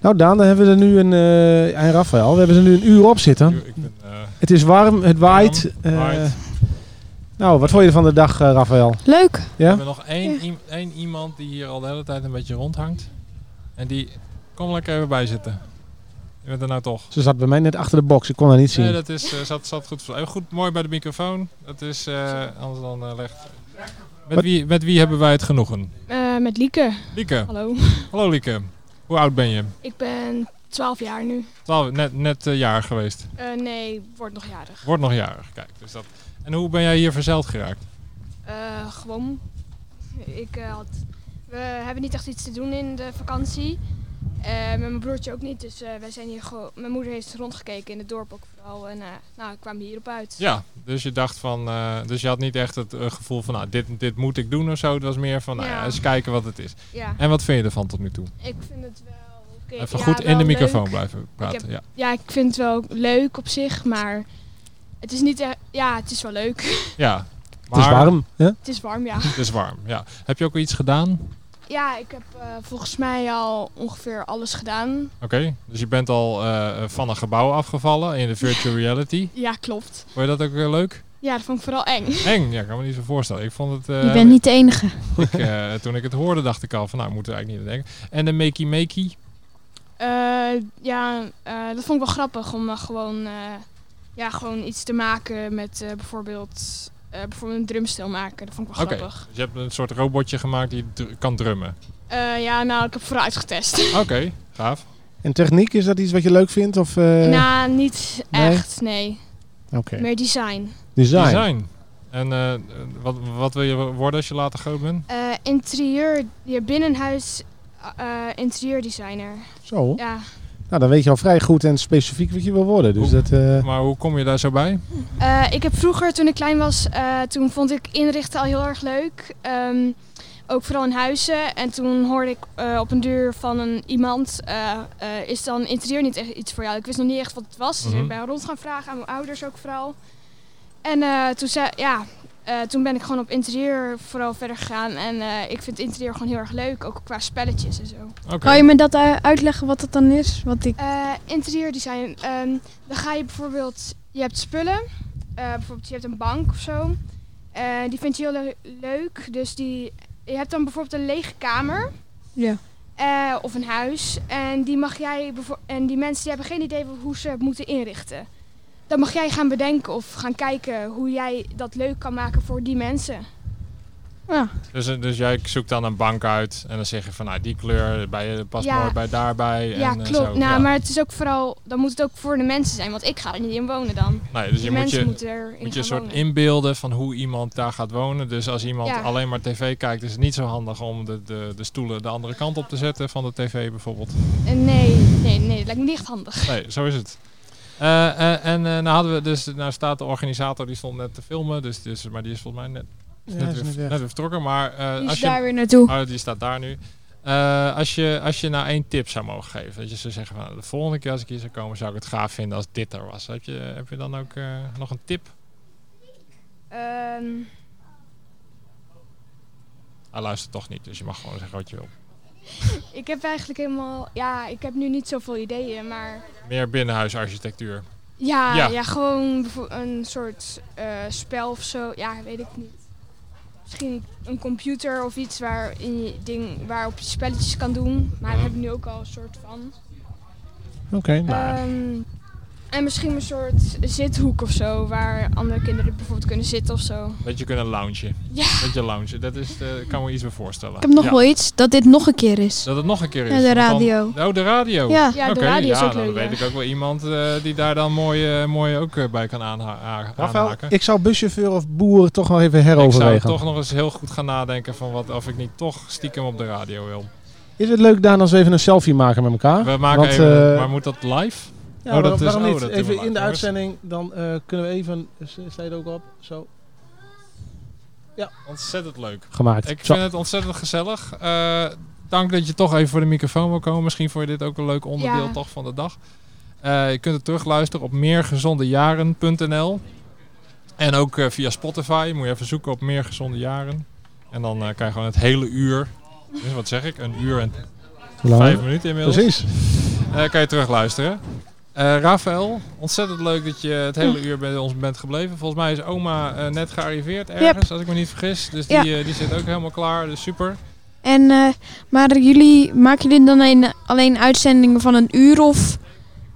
Nou Daan, dan hebben we er nu een, eh en Rafael, we hebben er nu een uur op zitten. Ik ben, eh, Het is warm, het waait. Warm, eh, waait. nou, wat vond je van de dag, eh, Rafael? Leuk. We Ja? hebben nog één, één iemand die hier al de hele tijd een beetje rondhangt. En die... Kom lekker even bij zitten. Je bent er nou toch. Ze zat bij mij net achter de box, ik kon haar niet zien. Nee, dat is, eh, zat, zat goed, goed. Mooi bij de microfoon. Dat is, eh, anders dan eh, legt... Met wie, met wie hebben wij het genoegen? Eh, met Lieke. Lieke. Hallo. Hallo Lieke. Hoe oud ben je? Ik ben 12 jaar nu. 12, net, net eh, jaar geweest. Eh, nee, word nog jarig. Wordt nog jarig. Kijk, dus dat. En hoe ben jij hier verzeild geraakt? Gewoon. Ik had. We hebben niet echt iets te doen in de vakantie. Eh, met mijn broertje ook niet. Dus eh, wij zijn hier gewoon. Mijn moeder heeft rondgekeken in het dorp ook vooral. En eh nou, ik kwam hierop uit. Ja, dus je dacht van, eh, dus je had niet echt het gevoel van, nou, dit, dit moet ik doen of zo. Het was meer van, nou ja, Ja. eens kijken wat het is. Ja, En wat vind je ervan tot nu toe? ik vind het wel. oké. Even Ja, goed in de microfoon leuk. blijven praten. heb- Ja. Ja, ik vind het wel leuk op zich, maar het is niet. Ja, het is wel leuk. ja. het is warm. Hè? het is warm, ja. Het is warm, ja. Heb je ook al iets gedaan? Ja, ik heb eh, volgens mij al ongeveer alles gedaan. Oké, dus je bent al eh, van een gebouw afgevallen in de virtual reality. Ja, klopt. Vond je dat ook weer leuk? Ja, dat vond ik vooral eng. Eng, ja, ik kan me niet zo voorstellen. Ik vond het... eh, Je bent niet de enige. ik, eh, toen ik het hoorde dacht ik al van, nou, moeten we eigenlijk niet aan denken. En de Makey Makey? Eh, ja, eh, dat vond ik wel grappig om eh, gewoon, eh, ja, gewoon iets te maken met eh, bijvoorbeeld, eh, bijvoorbeeld een drumstel maken. Dat vond ik wel Oké, grappig. dus je hebt een soort robotje gemaakt die dr- kan drummen. Eh, ja, nou, ik heb vooral uitgetest. Oké, gaaf. En techniek, is dat iets wat je leuk vindt? Of, eh, nou, niet nee? echt, nee. Oké. Meer design. Design. Design. En eh, wat, wat wil je worden als je later groot bent? Eh, interieur, hier binnenhuis eh, interieurdesigner. Zo. Ja. Nou, dan weet je al vrij goed en specifiek wat je wil worden. Dus Hoe- dat, eh, Maar hoe kom je daar zo bij? Eh, ik heb vroeger, toen ik klein was, eh, toen vond ik inrichten al heel erg leuk. Ehm, ook vooral in huizen. En toen hoorde ik eh, op een duur van een, iemand, eh, eh, is dan interieur niet echt iets voor jou? Ik wist nog niet echt wat het was. Dus Mhm. ik ben rond gaan vragen aan mijn ouders ook vooral. En eh, toen, zei, ja, eh, toen ben ik gewoon op interieur vooral verder gegaan. En eh, ik vind interieur gewoon heel erg leuk, ook qua spelletjes en zo. Oké. Kan je me dat eh, uitleggen wat dat dan is? Wat ik... Eh, interieurdesign. ehm, dan ga je bijvoorbeeld, je hebt spullen eh, bijvoorbeeld je hebt een bank of zo. Die vind je heel le- leuk. Dus die, je hebt dan bijvoorbeeld een lege kamer. Ja. eh, of een huis. En die, mag jij en die mensen die hebben geen idee hoe ze het moeten inrichten. Dan mag jij gaan bedenken of gaan kijken hoe jij dat leuk kan maken voor die mensen. Ja. Dus, eh, dus jij zoekt dan een bank uit en dan zeg je van nou die kleur bij, je past Ja. mooi bij daarbij. ja, en, eh, klopt. zo. nou, Ja. maar het is ook vooral, dan moet het ook voor de mensen zijn, want ik ga er niet in wonen dan. Nee, dus die je moet mensen je, moeten erin moet je een soort wonen. inbeelden van hoe iemand daar gaat wonen. Dus als iemand Ja. alleen maar tv kijkt, is het niet zo handig om de, de, de stoelen de andere kant op te zetten van de tv bijvoorbeeld. Eh, nee, nee, nee, dat lijkt me niet echt handig. Nee, zo is het. Eh, eh, en eh, nou hadden we dus, nou staat de organisator die stond net te filmen, dus, dus maar die is volgens mij net, is Ja, net, is weer, net weg. net weer vertrokken. Maar eh, Die als je, daar weer naartoe. Oh, die staat daar nu. Eh, als, je, als je nou één tip zou mogen geven, dat je zou zeggen van de volgende keer als ik hier zou komen, zou ik het gaaf vinden als dit er was. Heb je, heb je dan ook eh, nog een tip? Ehm, Hij luistert toch niet, dus je mag gewoon zeggen wat je wil. ik heb eigenlijk helemaal, ja, ik heb nu niet zoveel ideeën, maar Meer binnenhuisarchitectuur. ja, Ja. ja. gewoon een soort eh, spel of zo, ja, weet ik niet. Misschien een computer of iets waar je ding, waarop je spelletjes kan doen, maar daar heb ik nu ook al een soort van. Oké, nou, Ehm, en misschien een soort zithoek of zo, waar andere kinderen bijvoorbeeld kunnen zitten of zo. Dat je kunnen loungen. Ja. Dat je loungen, dat is, eh, kan me iets bij voorstellen. Ik heb nog Ja. wel iets, dat dit nog een keer is. Dat het nog een keer is. Ja, de want dan- radio. oh, de radio. Ja. Ja, de Oké, radio is ja, ook dan leuk, weet ja. ik ook wel iemand eh, die daar dan mooi, mooi ook bij kan aanha Rafael, aanhaken. ik zou buschauffeur of boer toch nog even Ik zou heroverwegen. toch nog eens heel goed gaan nadenken van wat, of ik niet toch stiekem op de radio wil. Is het leuk, Daan, als we even een selfie maken met elkaar? We maken Want, even, eh, maar moet dat live? Ja, Oh, dat waarom, is- waarom oh, dat we even in de uitzending, dan eh, kunnen we even... Sta je er ook op? Zo. Ontzettend leuk. Gemaakt. Ik Zo. vind het ontzettend gezellig. Eh, dank dat je toch even voor de microfoon wil komen. Misschien vond je dit ook een leuk onderdeel Ja. toch van de dag. Eh, je kunt het terugluisteren op meergezondejaren.nl. En ook via Spotify. Moet je even zoeken op Meer Gezonde Jaren. En dan eh, krijg je gewoon het hele uur. Dus wat zeg ik? Een uur en vijf minuten inmiddels. Precies. Eh, kan je terugluisteren. Eh Rafael, ontzettend leuk dat je het hele uur bij ons bent gebleven. Volgens mij is oma eh, net gearriveerd ergens, als ik me niet vergis. Dus die, Ja. eh, die zit ook helemaal klaar, dus super. En, maar jullie, maken jullie dan alleen, alleen uitzendingen van een uur of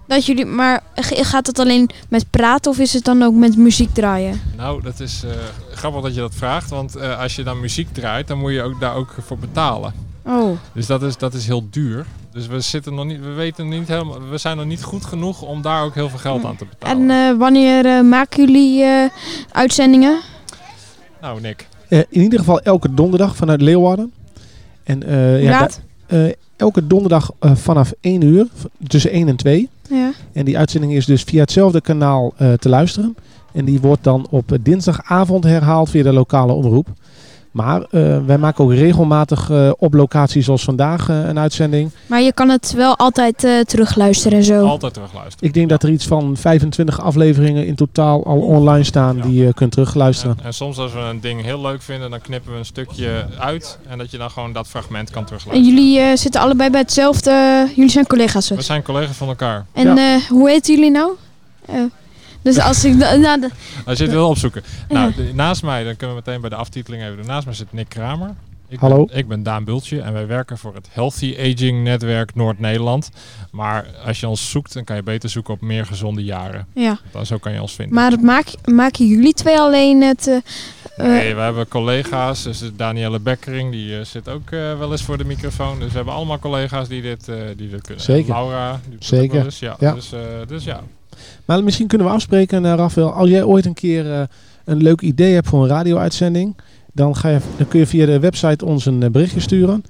dat jullie, maar gaat het alleen met praten of is het dan ook met muziek draaien? Nou, dat is grappig dat je dat vraagt, want als je dan muziek draait, dan moet je ook daar ook voor betalen. Oh, Dus dat is, dat is heel duur. Dus we zitten nog niet, we weten niet helemaal, we zijn nog niet goed genoeg om daar ook heel veel geld aan te betalen. en eh, wanneer eh, maken jullie eh, uitzendingen? nou, Nick. Eh, in ieder geval elke donderdag vanuit Leeuwarden. En, eh, ja, eh, elke donderdag eh, vanaf 1 uur, tussen 1 en 2. Ja. En die uitzending is dus via hetzelfde kanaal eh, te luisteren. En die wordt dan op dinsdagavond herhaald via de lokale omroep. Maar eh, wij maken ook regelmatig eh, op locatie zoals vandaag eh, een uitzending. Maar je kan het wel altijd eh, terugluisteren en zo. Altijd terugluisteren. Ik denk dat er iets van 25 afleveringen in totaal al online staan Ja. die je kunt terugluisteren. En, en soms als we een ding heel leuk vinden, dan knippen we een stukje uit. En dat je dan gewoon dat fragment kan En terugluisteren. jullie eh, zitten allebei bij hetzelfde, jullie zijn collega's We dus. zijn collega's van elkaar. En eh, hoe heten jullie nou? Dus als ik, nou, de- Als je het wil opzoeken. Nou, de- naast mij, dan kunnen we meteen bij de aftiteling even doen. Naast mij zit Nick Kramer. Ik Hallo. Ben, ik ben Daan Bultje en wij werken voor het Healthy Aging Netwerk Noord-Nederland. Maar als je ons zoekt, dan kan je beter zoeken op meer gezonde jaren. ja. Dan zo kan je ons vinden. Maar maak, maken jullie twee alleen het... eh, eh, Nee, we hebben collega's. Dus Danielle Bekkering, die eh, zit ook eh, wel eens voor de microfoon. Dus we hebben allemaal collega's die dit, eh, die dit kunnen. Zeker. En Laura, die Zeker. ook wel eens. Ja, Ja. Dus, eh, dus ja. Maar misschien kunnen we afspreken, uh, Rafael. Als jij ooit een keer eh, een leuk idee hebt voor een radio-uitzending, dan, ga je, dan kun je via de website ons een eh, berichtje sturen.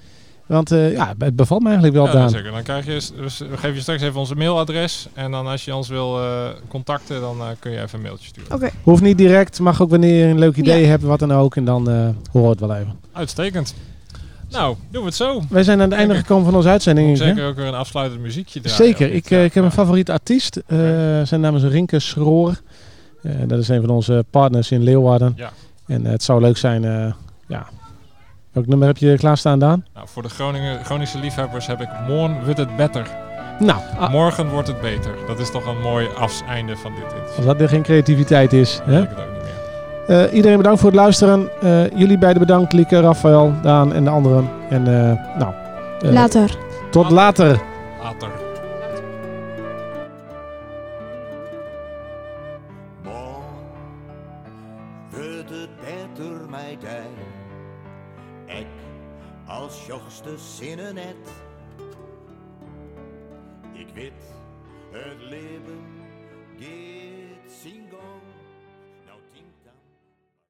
Want eh, ja, het bevalt me eigenlijk wel, Ja, Daan. zeker. Dan krijg je, dus we geven je straks even onze mailadres. En dan als je ons wil eh, contacten, dan kun je even een mailtje sturen. Oké. Hoeft niet direct, mag ook wanneer je een leuk idee Ja. hebt, wat dan ook. En dan eh horen we het wel even. Uitstekend. Nou, doen we het zo. Wij zijn aan het einde gekomen van onze uitzending. Zeker ook weer een afsluitend muziekje draaien. Zeker. Ik, eh, Ja, ik heb ja. een favoriete artiest. Eh, Zijn naam is Rinke Schroor. Eh, dat is een van onze partners in Leeuwarden. Ja. En eh, het zou leuk zijn, eh, ja. Welk nummer heb je klaarstaan, Daan? Nou, voor de Groningen, Groningse liefhebbers heb ik Morn Wit het Better Nou, ah, Morgen wordt het beter. Dat is toch een mooi afeinde van dit interview. als dat er geen creativiteit is. Hè? Weet ik het ook niet Eh, iedereen bedankt voor het luisteren. Eh, jullie beiden bedankt, Lieke, Rafael, Daan en de anderen. En eh, nou, Later. tot later. Later.